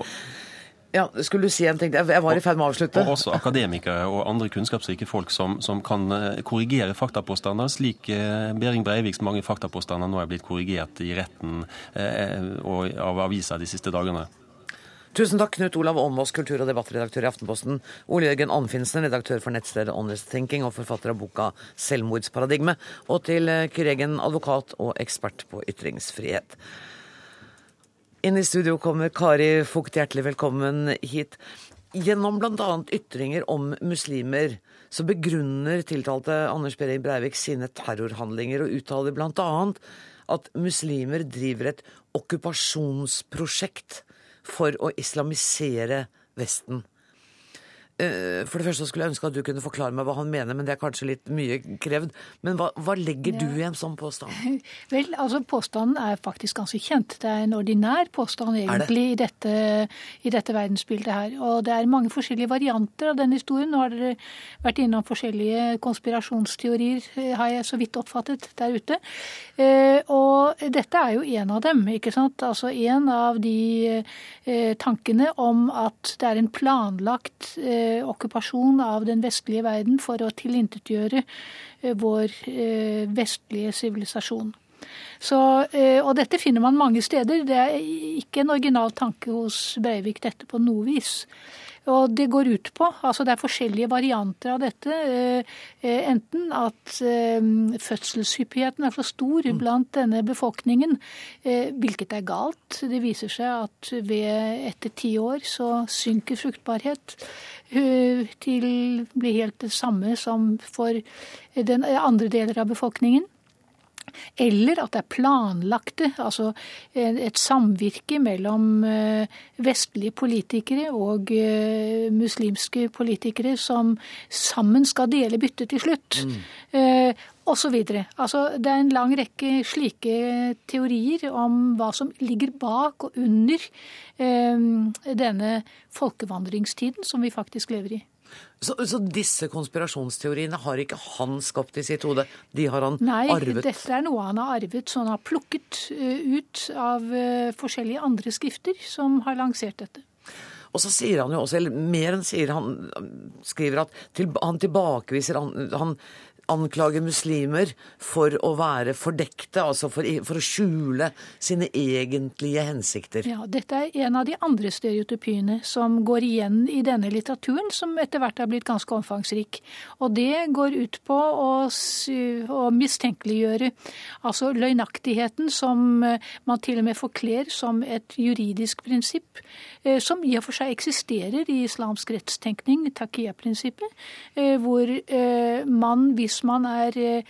Ja, skulle du si en ting? Jeg var i ferd med å avslutte. Og også akademikere og andre kunnskapsrike folk som, som kan eh, korrigere faktapåstander, slik eh, Behring Breiviks mange faktapåstander nå er blitt korrigert i retten eh, og av aviser de siste dagene. Tusen takk, Knut Olav Åmås, kultur- og debattredaktør i Aftenposten. Ole Jørgen Anfinsen, redaktør for nettstedet Honest Thinking og forfatter av boka 'Selvmordsparadigme'. Og til Kyregen, advokat og ekspert på ytringsfrihet. Inn i studio kommer Kari Fugt, hjertelig velkommen hit. Gjennom bl.a. ytringer om muslimer så begrunner tiltalte Anders Behring Breivik sine terrorhandlinger og uttaler bl.a. at muslimer driver et okkupasjonsprosjekt for å islamisere Vesten. Eh, for det første skulle jeg ønske at du kunne forklare meg hva han mener, men det er kanskje litt mye krevd. Men hva, hva legger du i en sånn påstand? Vel, altså Påstanden er faktisk ganske kjent. Det er en ordinær påstand egentlig i dette, i dette, verdensbildet her. Og det er mange forskjellige varianter av den historien. Nå har dere vært innom forskjellige konspirasjonsteorier, eh, har jeg så vidt oppfattet, der ute. Eh, og dette er jo en av dem, ikke sant. Altså en av de tankene om at det er en planlagt Eh, okkupasjon av den vestlige verden for å tilintetgjøre eh, vår eh, vestlige sivilisasjon. Så, og dette finner man mange steder. Det er ikke en original tanke hos Breivik, dette på noe vis. Og det går ut på Altså det er forskjellige varianter av dette. Eh, eh, enten at eh, fødselshyppigheten er for stor mm. blant denne befolkningen, hvilket er galt. Det viser seg at ved etter ti år så synker fruktbarhet til blir helt det samme som for den andre deler av befolkningen. Eller at det er planlagte, altså et samvirke mellom eh, vestlige politikere og eh, muslimske politikere som sammen skal dele byttet til slutt. Mm. Eh, og så. Altså, det er en lang rekke slike teorier om hva som ligger bak og under eh, denne folkevandringstiden som vi faktisk lever i. Så, så, disse konspirasjonsteoriene har ikke han skapt i sitt hode? De har han Nei, arvet? Nei, dette er noe han har arvet, så han har plukket uh, ut av uh, forskjellige andre skrifter som har lansert dette. Og så sier han jo også, eller mer enn sier han, skriver at til, han tilbakeviser han, han anklager muslimer for å være fordekte, altså for, for, å skjule sine egentlige hensikter. Ja, Dette er en av de andre stereotypiene som går igjen i denne litteraturen, som etter hvert er blitt ganske omfangsrik. Og det går ut på å, å mistenkeliggjøre altså løgnaktigheten som eh, man til og med forkler som et juridisk prinsipp, eh, som i og for seg eksisterer i islamsk rettstenkning, takia-prinsippet, eh, hvor man hvis hvis man er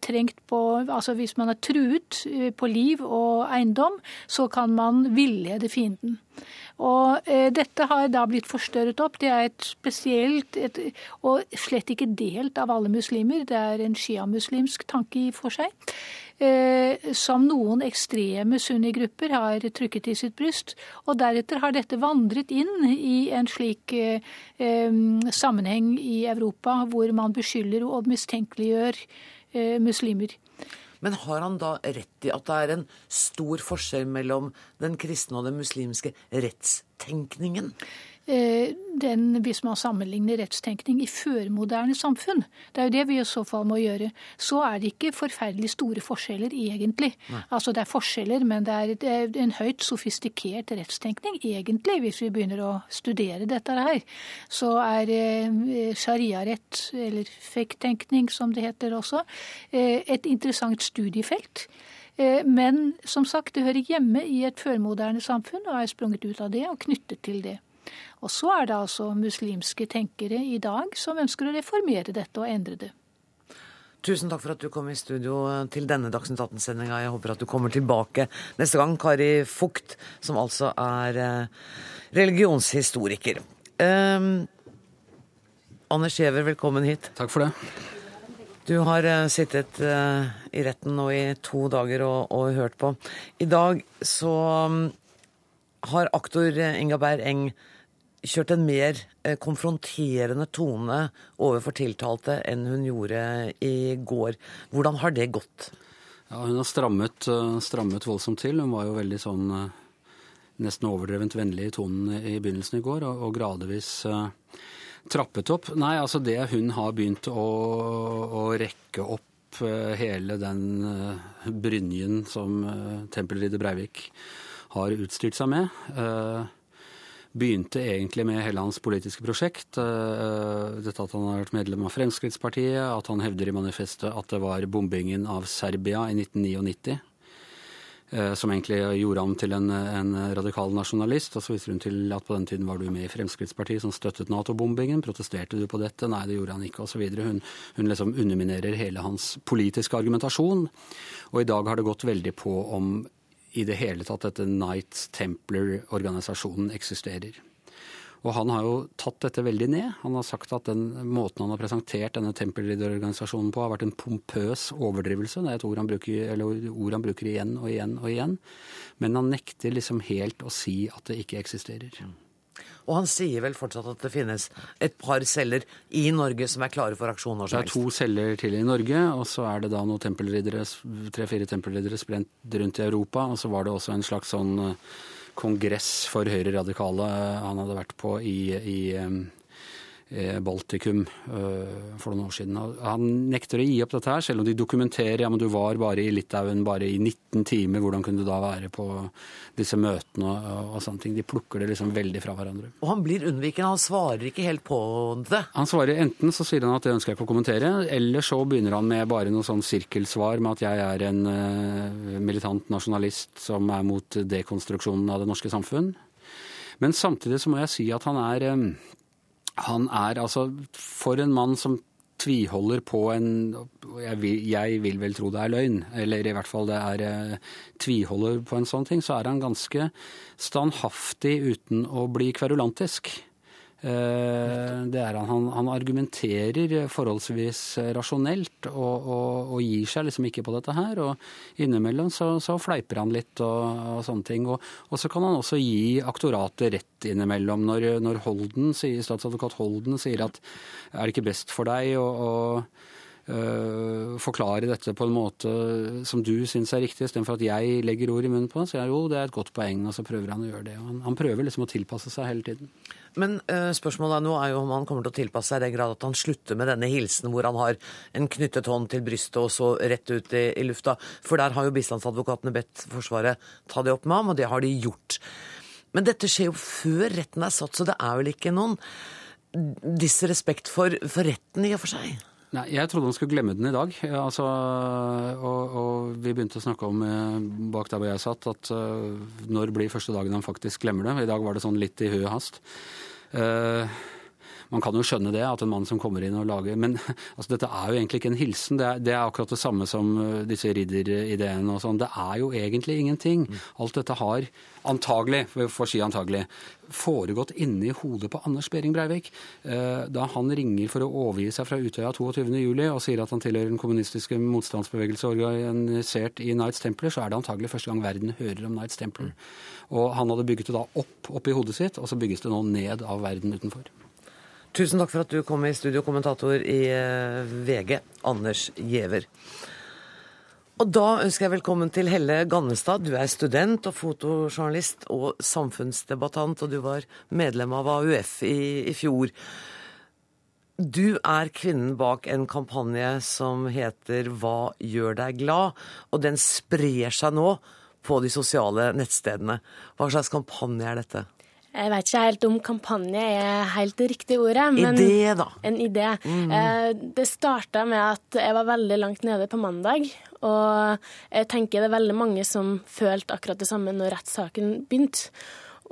trengt på Altså hvis man er truet på liv og eiendom, så kan man villede fienden. Og eh, dette har da blitt forstørret opp. Det er et spesielt et, og slett ikke delt av alle muslimer. Det er en sjiamuslimsk tanke i for seg. Eh, som noen ekstreme sunnigrupper har trykket i sitt bryst. Og deretter har dette vandret inn i en slik eh, sammenheng i Europa hvor man beskylder og mistenkeliggjør eh, muslimer. Men har han da rett i at det er en stor forskjell mellom den kristne og den muslimske rettstenkningen? Eh, den, hvis man sammenligner rettstenkning i førmoderne samfunn, det er jo det vi i så fall må gjøre, så er det ikke forferdelig store forskjeller egentlig. Nei. Altså Det er forskjeller, men det er, det er en høyt sofistikert rettstenkning egentlig, hvis vi begynner å studere dette her. Så er eh, sharia-rett, eller fake-tenkning som det heter også, eh, et interessant studiefelt. Eh, men som sagt, det hører hjemme i et førmoderne samfunn og er sprunget ut av det og knyttet til det. Og så er det altså muslimske tenkere i dag som ønsker å reformere dette og endre det. Tusen takk for at du kom i studio til denne Dagsnytt 18-sendinga. Jeg håper at du kommer tilbake neste gang. Kari Fugt, som altså er eh, religionshistoriker. Um, Anders Giæver, velkommen hit. Takk for det. Du har uh, sittet uh, i retten nå i to dager og, og hørt på. I dag så um, har aktor Inga Berg Eng kjørt en mer eh, konfronterende tone overfor tiltalte enn hun gjorde i går. Hvordan har det gått? Ja, Hun har strammet, eh, strammet voldsomt til. Hun var jo veldig sånn eh, nesten overdrevent vennlig i tonen i begynnelsen i går, og, og gradvis trappet opp. Nei, altså det hun har begynt å, å rekke opp hele den brynjen som tempelridder Breivik har utstyrt seg med. Begynte egentlig med hele hans politiske prosjekt. Eh, dette at han har vært medlem av Fremskrittspartiet, at han hevder i manifestet at det var bombingen av Serbia i 1999 eh, som egentlig gjorde ham til en, en, radikal nasjonalist. Og så viser hun til at på den tiden var du med i Fremskrittspartiet som støttet Nato-bombingen. Protesterte du på dette? Nei, det gjorde han ikke, osv. Hun, hun liksom underminerer hele hans politiske argumentasjon. Og i dag har det gått veldig på om i det hele tatt dette Knights Templar-organisasjonen eksisterer. Og han har jo tatt dette veldig ned. Han har sagt at den måten han har presentert denne Tempelridder-organisasjonen på, har vært en pompøs overdrivelse. Det er et ord han, bruker, ord han bruker igjen og igjen og igjen. Men han nekter liksom helt å si at det ikke eksisterer. Og han sier vel fortsatt at det finnes et par celler i Norge som er klare for aksjon når som helst? Det er to celler til i Norge, og så er det da noen tempelriddere, tre-fire tempelriddere sprent rundt i Europa. Og så var det også en slags sånn eh, kongress for høyre radikale han hadde vært på i, i Eh, Baltikum eh, for noen år siden. Han nekter å gi opp dette her, selv om de dokumenterer ja, men du var bare i Litauen bare i 19 timer. Hvordan kunne du da være på disse møtene og, og sånne ting. De plukker det liksom veldig fra hverandre. Og han blir unnvikende, han svarer ikke helt på det? Han svarer enten så sier han at det ønsker jeg ikke å kommentere, eller så begynner han med bare noe sånn sirkelsvar med at jeg er en uh, militant nasjonalist som er mot dekonstruksjonen av det norske samfunn. Men samtidig så må jeg si at han er han er altså For en mann som tviholder på en jeg vil, jeg vil, vel tro det er løgn, eller i hvert fall det er eh, tviholder på en sånn ting, så er han ganske standhaftig uten å bli kverulantisk. Eh, det er han, han argumenterer forholdsvis rasjonelt og, og, og, gir seg liksom ikke på dette her. Og innimellom så, så fleiper han litt og, og sånne ting. Og, så kan han også gi aktoratet rett innimellom. Når, når Holden, statsadvokat Holden sier at er det ikke best for deg å, forklare dette på en måte som du syns er riktig, istedenfor at jeg legger ord i munnen på ham. Så jeg, jo, det er et godt poeng, og så prøver han å gjøre det. Han, han, prøver liksom å tilpasse seg hele tiden. Men uh, spørsmålet nå er jo om han kommer til å tilpasse seg i den grad at han slutter med denne hilsen hvor han har en knyttet hånd til brystet og så rett ut i, i lufta. For der har jo bistandsadvokatene bedt Forsvaret ta det opp med ham, og det har de gjort. Men dette skjer jo før retten er satt, så det er vel ikke noen disrespekt for, for retten i og for seg? Nei, Jeg trodde han skulle glemme den i dag. Altså, og, og, vi begynte å snakke om eh, bak der hvor jeg satt, at uh, når blir første dagen han faktisk glemmer det? I dag var det sånn litt i huet hast. Uh, Man kan jo skjønne det, at en mann som kommer inn og lager Men altså, dette er jo egentlig ikke en hilsen. Det er, det er akkurat det samme som uh, disse ridderideene og sånn. Det er jo egentlig ingenting. Alt dette har antagelig, vi får si antagelig, foregått inni hodet på Anders Behring Breivik. Uh, da han ringer for å overgi seg fra Utøya 22.07. og sier at han tilhører den kommunistiske motstandsbevegelse organisert i Knights Templer, så er det antagelig første gang verden hører om Knights Templer. Og han hadde bygget det da opp oppi hodet sitt, og så bygges det nå ned av verden utenfor. Tusen takk for at du kom i studio, kommentator i eh, VG, Anders Giæver. Og da ønsker jeg velkommen til Helle Gannestad. Du er student og fotojournalist og samfunnsdebattant, og du var medlem av AUF i, i fjor. Du er kvinnen bak en kampanje som heter Hva gjør deg glad? Og den sprer seg nå på de sosiale nettstedene. Hva slags kampanje er dette? Jeg vet ikke helt om kampanje er helt det riktige ordet. Men idé, da. En idé. Mm. Det starta med at jeg var veldig langt nede på mandag. Og jeg tenker det er veldig mange som følte akkurat det samme når rettssaken begynte.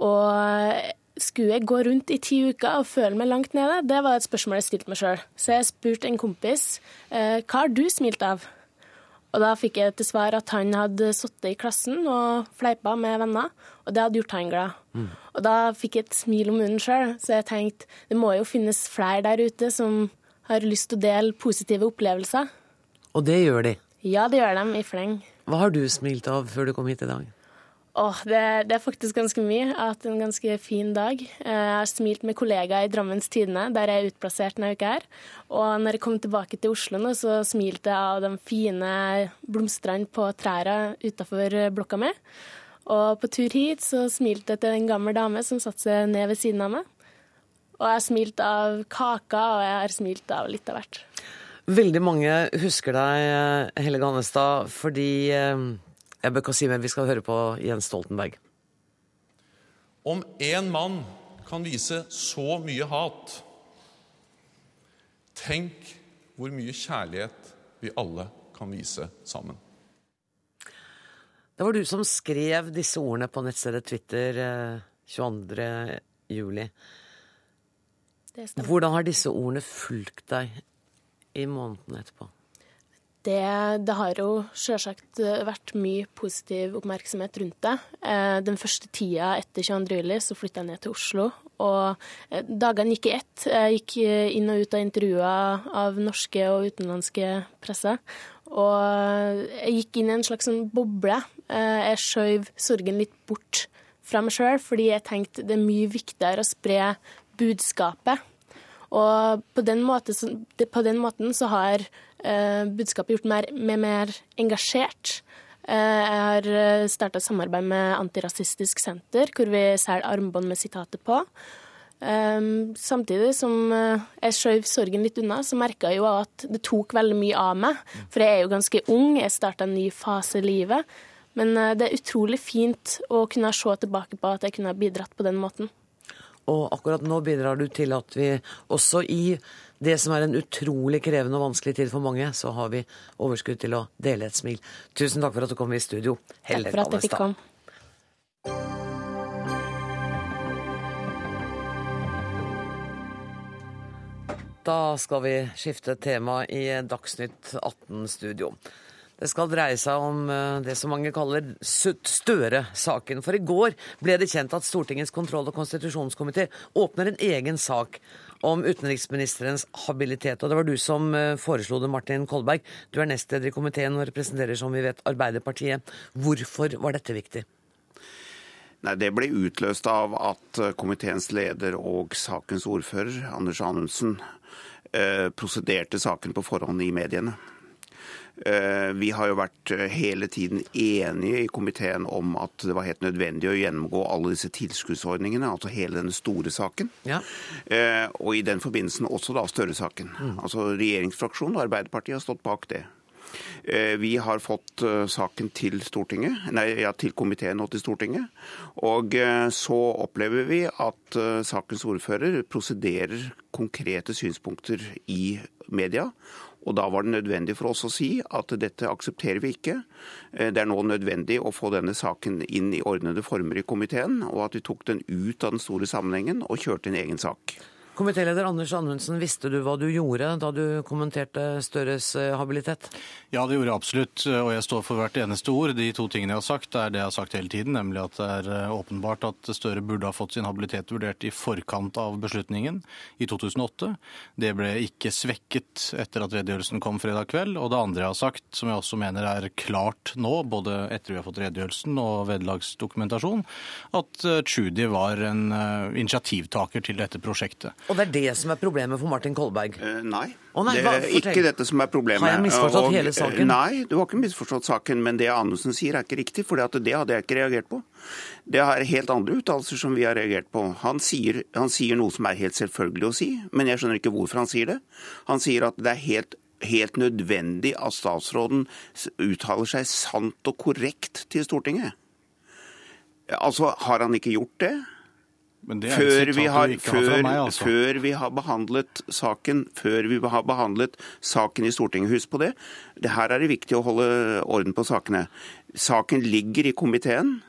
Og skulle jeg gå rundt i ti uker og føle meg langt nede? Det var et spørsmål jeg stilte meg sjøl. Så jeg spurte en kompis eh, hva har du smilt av? Og da fikk jeg til svar at han hadde sittet i klassen og fleipa med venner, og det hadde gjort han glad. Mm. Og da fikk jeg et smil om munnen sjøl, så jeg tenkte det må jo finnes flere der ute som har lyst til å dele positive opplevelser. Og det gjør de? Ja, det gjør de i fleng. Hva har du smilt av før du kom hit i dag? Åh, det, det, er faktisk ganske mye. Jeg har hatt en ganske fin dag. Eh, jeg har smilt med kollegaer i Drammens Tidende, der jeg er utplassert denne uka her. Og når jeg kom tilbake til Oslo nå, så smilte jeg av de fine blomstene på trærne utafor blokka mi. Og på tur hit så smilte jeg til en gammel dame som satte seg ned ved siden av meg. Og jeg har smilt av kaka, og jeg har smilt av litt av hvert. Veldig mange husker deg, Helle Gannestad, fordi eh, jeg bør ikke si mer, vi skal høre på Jens Stoltenberg. Om én mann kan vise så mye hat, tenk hvor mye kjærlighet vi alle kan vise sammen. Det var du som skrev disse ordene på nettstedet Twitter 22. Eh, juli. Hvordan har disse ordene fulgt deg i månedene etterpå? Det, det, har jo selvsagt vært mye positiv oppmerksomhet rundt det. Eh, den første tida etter 22. juli så flytta jeg ned til Oslo. Og eh, dagene gikk i ett. Jeg gikk inn og ut av intervjuer av norske og utenlandske presser. Og jeg gikk inn i en slags sånn boble. Eh, jeg skjøv sorgen litt bort fra meg sjøl, fordi jeg tenkte det er mye viktigere å spre budskapet. Og på den, måten, på den måten så har Eh, budskapet gjort meg mer, mer engasjert. Eh, jeg har eh, starta samarbeid med Antirasistisk Senter, hvor vi selger armbånd med sitater på. samtidig som jeg skjøv sorgen litt unna, så merka jeg jo at det tok veldig mye av meg. For jeg er jo ganske ung, jeg starta en ny fase i livet. Men det er utrolig fint å kunne se tilbake på at jeg kunne ha bidratt på den måten. Og akkurat nå bidrar du til at vi også i det som er en utrolig krevende og vanskelig tid for mange, så har vi overskudd til å dele et smil. Tusen takk for at du kom i studio. Helle takk for at jeg fikk komme. Da skal vi skifte tema i Dagsnytt 18-studio. Det skal dreie seg om eh, det som mange kaller Støre-saken. For i går ble det kjent at Stortingets kontroll- og konstitusjonskomité åpner en egen sak om utenriksministerens habilitet. Og det var du som eh, foreslo det, Martin Kolberg. Du er nestleder i komiteen og representerer, som vi vet, Arbeiderpartiet. Hvorfor var dette viktig? Nei, Det ble utløst av at eh, komiteens leder og sakens ordfører, Anders Anundsen, prosederte saken på forhånd i mediene. Eh, vi har jo vært eh, hele tiden enige i komiteen om at det var helt nødvendig å gjennomgå alle disse tilskuddsordningene, altså hele denne store saken. Ja. Eh, og i den forbindelsen også da Støre-saken. Mm. Altså Regjeringsfraksjonen og Arbeiderpartiet har stått bak det. Vi har fått saken til, nei, ja, til komiteen og til Stortinget. Og så opplever vi at sakens ordfører prosederer konkrete synspunkter i media og Da var det nødvendig for oss å si at dette aksepterer vi ikke. Eh, det er nå nødvendig å få denne saken inn i ordnede former i komiteen, og at vi tok den ut av den store sammenhengen og kjørte en egen sak. Komitéleder Anders Anundsen, visste du hva du gjorde da du kommenterte Støres eh, habilitet? Ja, det gjorde jeg absolutt, og jeg står for hvert eneste ord. De to tingene jeg har sagt, er det jeg har sagt hele tiden, nemlig at det er eh, åpenbart at Støre burde ha fått sin habilitet vurdert i forkant av beslutningen i 2008. Det ble ikke svekket etter at redegjørelsen kom fredag kveld. Og det andre jeg har sagt, som jeg også mener er klart nå, både etter vi har fått redegjørelsen og vedlagsdokumentasjon, at eh, Tschudi var en eh, initiativtaker til dette prosjektet. Og det er det som er problemet for Martin Kolberg? Uh, nei. Oh, nei det er ikke dette som er problemet. Har jeg misforstått Og, hele saken? Nei, du har ikke misforstått saken, men det Anundsen sier er ikke riktig, for det hadde jeg ikke reagert på. Det er helt andre uttalelser som vi har reagert på. Han sier, han sier noe som er helt selvfølgelig å si, men jeg skjønner ikke hvorfor han sier det. Han sier at det er helt helt nødvendig at statsråden uttaler seg sant og korrekt til Stortinget. Altså, har han ikke gjort det? Det før, vi har, før, meg, altså. før vi har behandlet saken, før vi har behandlet saken i Stortinget. Husk på det. det. Her er det viktig å holde orden på sakene. Saken ligger i komiteen,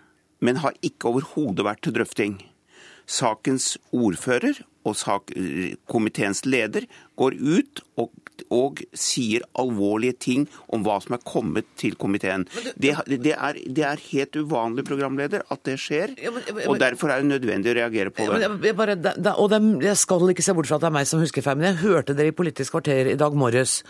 men har ikke overhodet vært til drøfting. Sakens ordfører og sak, komiteens leder går ut og, og sier alvorlige ting om hva som er kommet til komiteen. Det, det, er, det er helt uvanlig, programleder, at det skjer. Og derfor er det nødvendig å reagere på det. jeg, bare, da, og det, jeg skal ikke se bort fra at det er meg som husker feil, men jeg hørte dere i Politisk kvarter i dag morges.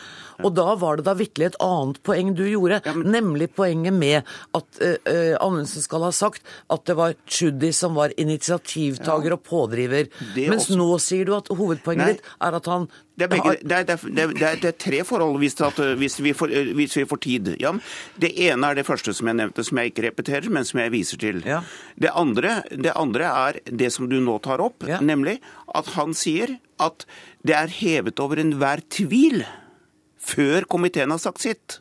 Og da var det da virkelig et annet poeng du gjorde, nemlig poenget med at uh, uh, Amundsen skal ha sagt at det var Tschudi som var initiativtaker og pådriver. Mens også- nå sier du at hovedpoenget Nei. ditt er at han Det er, begge, det, er, det, er, det, er, tre forhold hvis, at, hvis, vi får, hvis vi får tid. Ja, det ene er det første som jeg nevnte, som jeg ikke repeterer, men som jeg viser til. Det, andre, det andre er det som du nå tar opp, nemlig at han sier at det er hevet over enhver tvil før komiteen har sagt sitt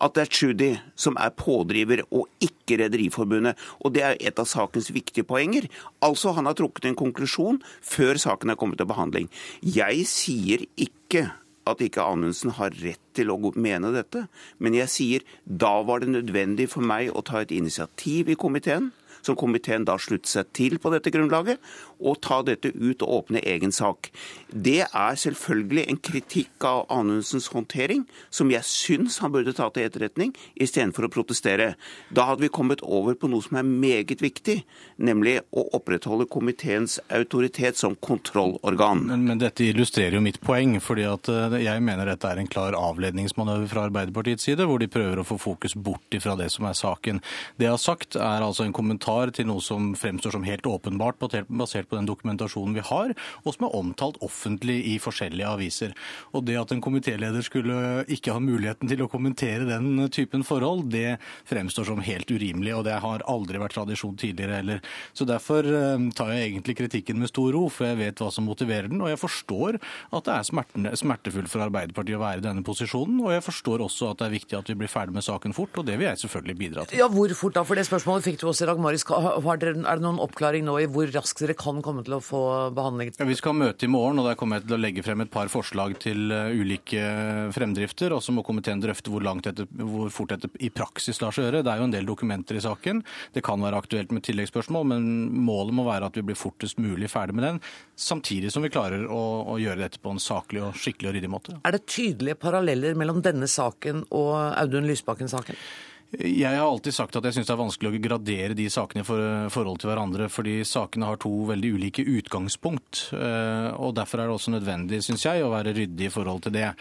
at det er Tschudi som er pådriver, og ikke Rederiforbundet. Og det er et av sakens viktige poenger. Altså, han har trukket en konklusjon før saken er kommet til behandling. Jeg sier ikke at ikke Anundsen har rett til å mene dette, men jeg sier da var det nødvendig for meg å ta et initiativ i komiteen, som komiteen da sluttet seg til på dette grunnlaget, og ta dette ut og åpne egen sak. Det er selvfølgelig en kritikk av Anundsens håndtering, som jeg syns han burde ta til etterretning, istedenfor å protestere. Da hadde vi kommet over på noe som er meget viktig, nemlig å opprettholde komiteens autoritet som kontrollorgan. Men, men dette illustrerer jo mitt poeng, fordi at eh, jeg mener dette er en klar avledningsmanøver fra Arbeiderpartiets side, hvor de prøver å få fokus bort ifra det som er saken. Det jeg har sagt er altså en kommentar til noe som fremstår som helt åpenbart, basert- på den dokumentasjonen vi har, og som er omtalt offentlig i forskjellige aviser. Og det at en komitéleder skulle ikke ha muligheten til å kommentere den typen forhold, det fremstår som helt urimelig, og det har aldri vært tradisjon tidligere heller. Så derfor eh, tar jeg egentlig kritikken med stor ro, for jeg vet hva som motiverer den, og jeg forstår at det er smertefullt for Arbeiderpartiet å være i denne posisjonen, og jeg forstår også at det er viktig at vi blir ferdig med saken fort, og det vil jeg selvfølgelig bidra til. Ja, Hvor fort da? For det spørsmålet fikk du også i dere- Er det noen oppklaring nå i hvor raskt dere kan komme til å få behandling? Ja, Vi skal ha møte i morgen, og der kommer jeg til å legge frem et par forslag til eh, ulike fremdrifter. Og så må komiteen drøfte hvor, langt dette, hvor fort dette i praksis lar seg gjøre. Det er jo en del dokumenter i saken. Det kan være aktuelt med tilleggsspørsmål, men målet må være at vi blir fortest mulig ferdig med den, samtidig som vi klarer å, å gjøre dette på en saklig og skikkelig og ryddig måte. Er det tydelige paralleller mellom denne saken og Audun Lysbakken-saken? Jeg har alltid sagt at jeg syns det er vanskelig å gradere de sakene i for, forhold til hverandre, fordi sakene har to veldig ulike utgangspunkt. eh, og Derfor er det også nødvendig, syns jeg, å være ryddig i forhold til det.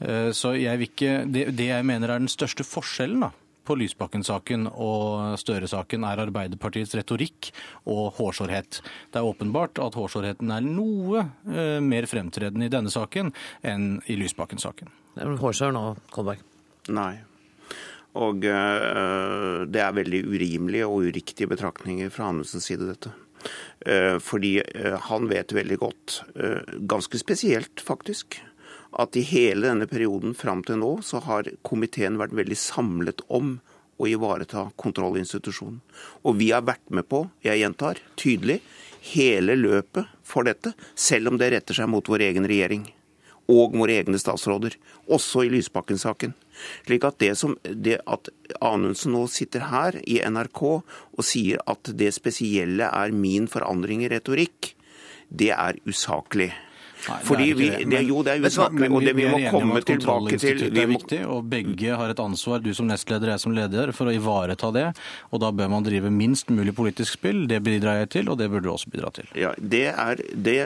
Eh, Så jeg vil ikke, det, det jeg mener er den største forskjellen da, på Lysbakken-saken og Støre-saken, er Arbeiderpartiets retorikk og hårsårhet. Det er åpenbart at hårsårheten er noe eh, mer fremtredende i denne saken enn i Lysbakken-saken. Hårsår nå, Kolberg. Nei. Og eh, det er veldig urimelige og uriktige betraktninger fra Anundsens side, dette. Eh, fordi eh, han vet veldig godt, ganske spesielt faktisk, at i hele denne perioden fram til nå så har komiteen vært veldig samlet om å ivareta kontrollinstitusjonen. Og vi har vært med på, jeg gjentar, tydelig, hele løpet for dette, selv om det retter seg mot vår egen regjering og våre egne statsråder, også i Lysbakken-saken. Slik at det, som, det at Anundsen nå sitter her i NRK og sier at det spesielle er min forandring i retorikk, det er usaklig. Nei, Fordi det vi, det. det, jo, det er usaklig, Men og det vi vi må komme tilbake til vi er viktig, og begge har et ansvar, du som nestleder, jeg som leder, for å ivareta det. Og da bør man drive minst mulig politisk spill. Det bidrar jeg til, og det burde du også bidra til. Ja, Det er det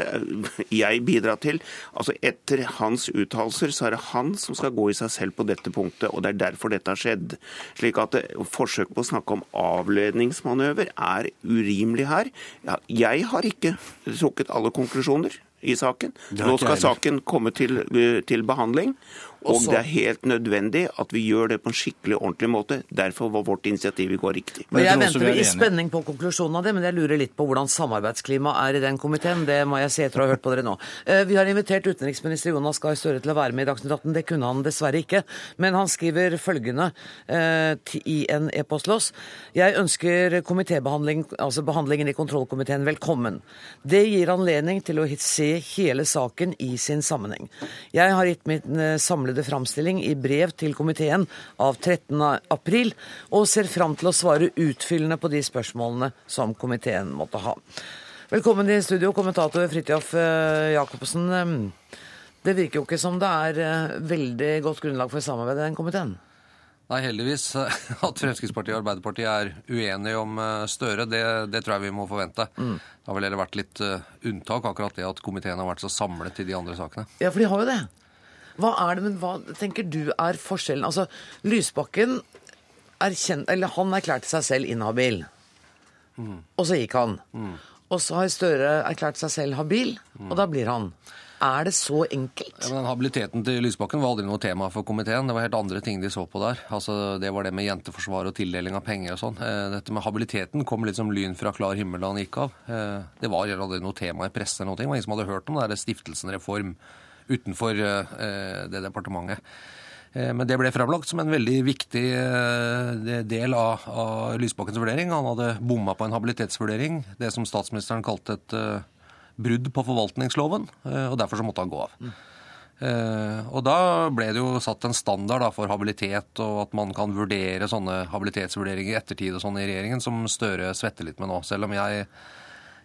jeg bidrar til. Altså Etter hans uttalelser så er det han som skal gå i seg selv på dette punktet, og det er derfor dette har skjedd. Slik at Forsøk på å snakke om avledningsmanøver er urimelig her. Ja, jeg har ikke trukket alle konklusjoner i saken. Nå skal saken komme til, eh, til behandling. Og det er helt nødvendig at vi gjør det på en skikkelig ordentlig måte. Derfor var vårt initiativ i går riktig. Men jeg venter i spenning på konklusjonen av det, men jeg lurer litt på hvordan samarbeidsklimaet er i den komiteen. Det må jeg si etter å ha hørt på dere nå. Eh, Vi har invitert utenriksminister Jonas Gahr Støre til å være med i Dagsnytt 18. Det kunne han dessverre ikke. Men han skriver følgende eh, i en e-postlås. Jeg ønsker komitébehandling, altså behandlingen i kontrollkomiteen velkommen. Det gir anledning til å se hele saken i sin sammenheng. Jeg har gitt min eh, samlede framstilling i brev til komiteen av 13. april, og ser fram til å svare utfyllende på de spørsmålene som komiteen måtte ha. Velkommen i studio, kommentator Fridtjof eh, Jacobsen. Eh, Det virker jo ikke som det er eh, veldig godt grunnlag for samarbeid i den komiteen. Nei, heldigvis. At Fremskrittspartiet og Arbeiderpartiet er uenige om Støre, det, det tror jeg vi må forvente. Mm. Det har vel heller vært litt unntak, akkurat det at komiteen har vært så samlet i de andre sakene. Ja, for de har jo det. Hva er det, men hva tenker du er forskjellen? Altså, Lysbakken erkjent, eller han erklærte seg selv inhabil, og så gikk han. Og så har Støre erklært seg selv habil, og da blir han. Er det så enkelt? Ja, men Habiliteten til Lysbakken var aldri noe tema for komiteen. Det var helt andre ting de så på der. Altså, Det var det med jenteforsvar og tildeling av penger og sånn. Eh, Dette med habiliteten kom litt som lyn fra klar himmel da han gikk av. Eh, Det var aldri noe tema i pressen eller noe. Det var ingen som hadde hørt om det der Stiftelsen Reform utenfor eh, det departementet. Eh, Men det ble fremlagt som en veldig viktig eh, del av, av Lysbakkens vurdering. Han hadde bomma på en habilitetsvurdering, det som statsministeren kalte et brudd på forvaltningsloven, og derfor så måtte han gå av. Eh, Og da ble det jo satt en standard da, for habilitet, og at man kan vurdere sånne habilitetsvurderinger i ettertid og sånn i regjeringen, som Støre svetter litt med nå. Selv om jeg,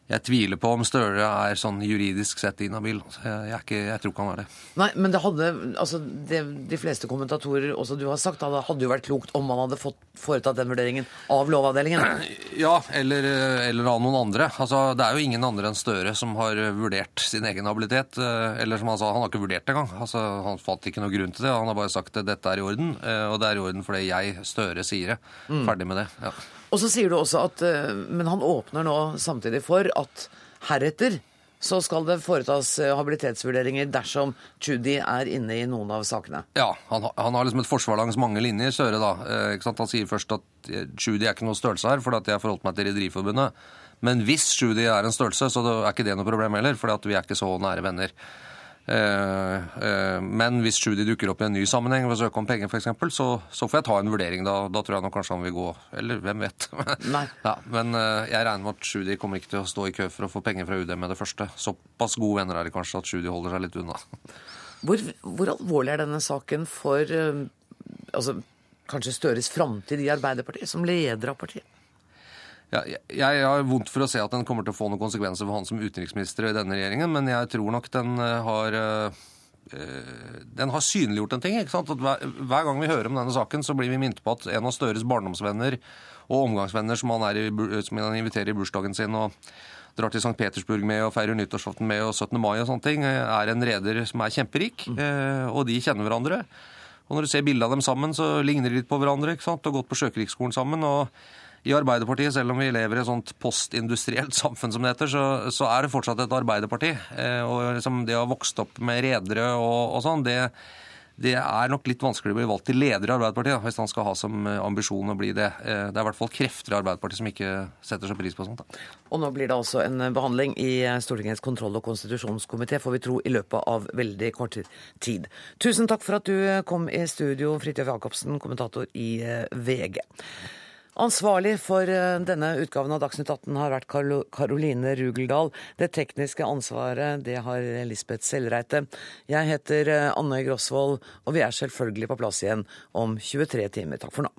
jeg tviler på om Støre er sånn juridisk sett inhabil. Jeg, er ikke, jeg tror ikke han er det. Nei, men det hadde, altså det, de fleste kommentatorer, også du har sagt, det hadde jo vært klokt om man hadde fått foretatt den vurderingen av Lovavdelingen. Ja, eller, eller av noen andre. Altså, det er jo ingen andre enn Støre som har vurdert sin egen habilitet. eh, Eller som han sa, han har ikke vurdert det engang. Altså, han fant ikke noe grunn til det. Han har bare sagt at dette er i orden, eh, og det er i orden fordi jeg, Støre, sier det. Mm. Ferdig med det. Ja. Og så sier du også at eh, Men han åpner nå samtidig for at heretter så skal det foretas eh, habilitetsvurderinger dersom Judy er inne i noen av sakene. Ja, han, han har liksom et forsvar langs mange linjer, Søre, da. Eh? Han sier først at eh, Judy er ikke noe størrelse her, fordi at jeg har forholdt meg til Rederiforbundet. Men hvis Judy er en størrelse, så er ikke det noe problem heller, at vi er ikke så nære venner. Eh, eh, men hvis Judy dukker opp i en ny sammenheng ved å søke om penger, f.eks., så, så får jeg ta en vurdering. Da, da tror jeg nok kanskje han vil gå. Eller hvem vet. Ja, men eh, jeg regner med at Judy kommer ikke til å stå i kø for å få penger fra UD med det første. Såpass gode venner er de kanskje at Judy holder seg litt unna. Hvor, hvor alvorlig er denne saken for altså, kanskje Støres framtid i Arbeiderpartiet, som leder av partiet? Ja, jeg, har vondt for å se at den kommer til å få noen konsekvenser for han som utenriksminister i denne regjeringen, men jeg tror nok den eh, har eh, eh, den har synliggjort en ting. ikke sant? At hver, hver gang vi hører om denne saken, så blir vi minnet på at en av Støres barndomsvenner og omgangsvenner som han, er i, som han inviterer i bursdagen sin og drar til St. Petersburg med og feirer nyttårsaften med og 17. mai og sånne ting, er en reder som er kjemperik, mm. og de kjenner hverandre. Og når du ser bildet av dem sammen, så ligner de litt på hverandre, ikke sant? og gått på Sjøkrigsskolen sammen. og i Arbeiderpartiet, selv om vi lever i et sånt postindustrielt samfunn som det heter, så, så er det fortsatt et arbeiderparti. Eh, og liksom det å ha vokst opp med redere og, og sånn, det, det er nok litt vanskelig å bli valgt til leder i Arbeiderpartiet, da, hvis han skal ha som eh, ambisjon å bli det. Eh, det er i hvert fall krefter i Arbeiderpartiet som ikke setter så pris på sånt. Da. Og nå blir det altså en behandling i Stortingets kontroll- og konstitusjonskomité, får vi tro, i løpet av veldig kort tid. Tusen takk for at du kom i studio, Fridtjof Jacobsen, kommentator i eh, VG. Ansvarlig for eh, denne utgaven av Dagsnytt 18 har vært Karoline Rugeldal. Det tekniske ansvaret det har Lisbeth Sellreite. Jeg heter eh, Anne Grosvold, og vi er selvfølgelig på plass igjen om 23 timer. Takk for nå.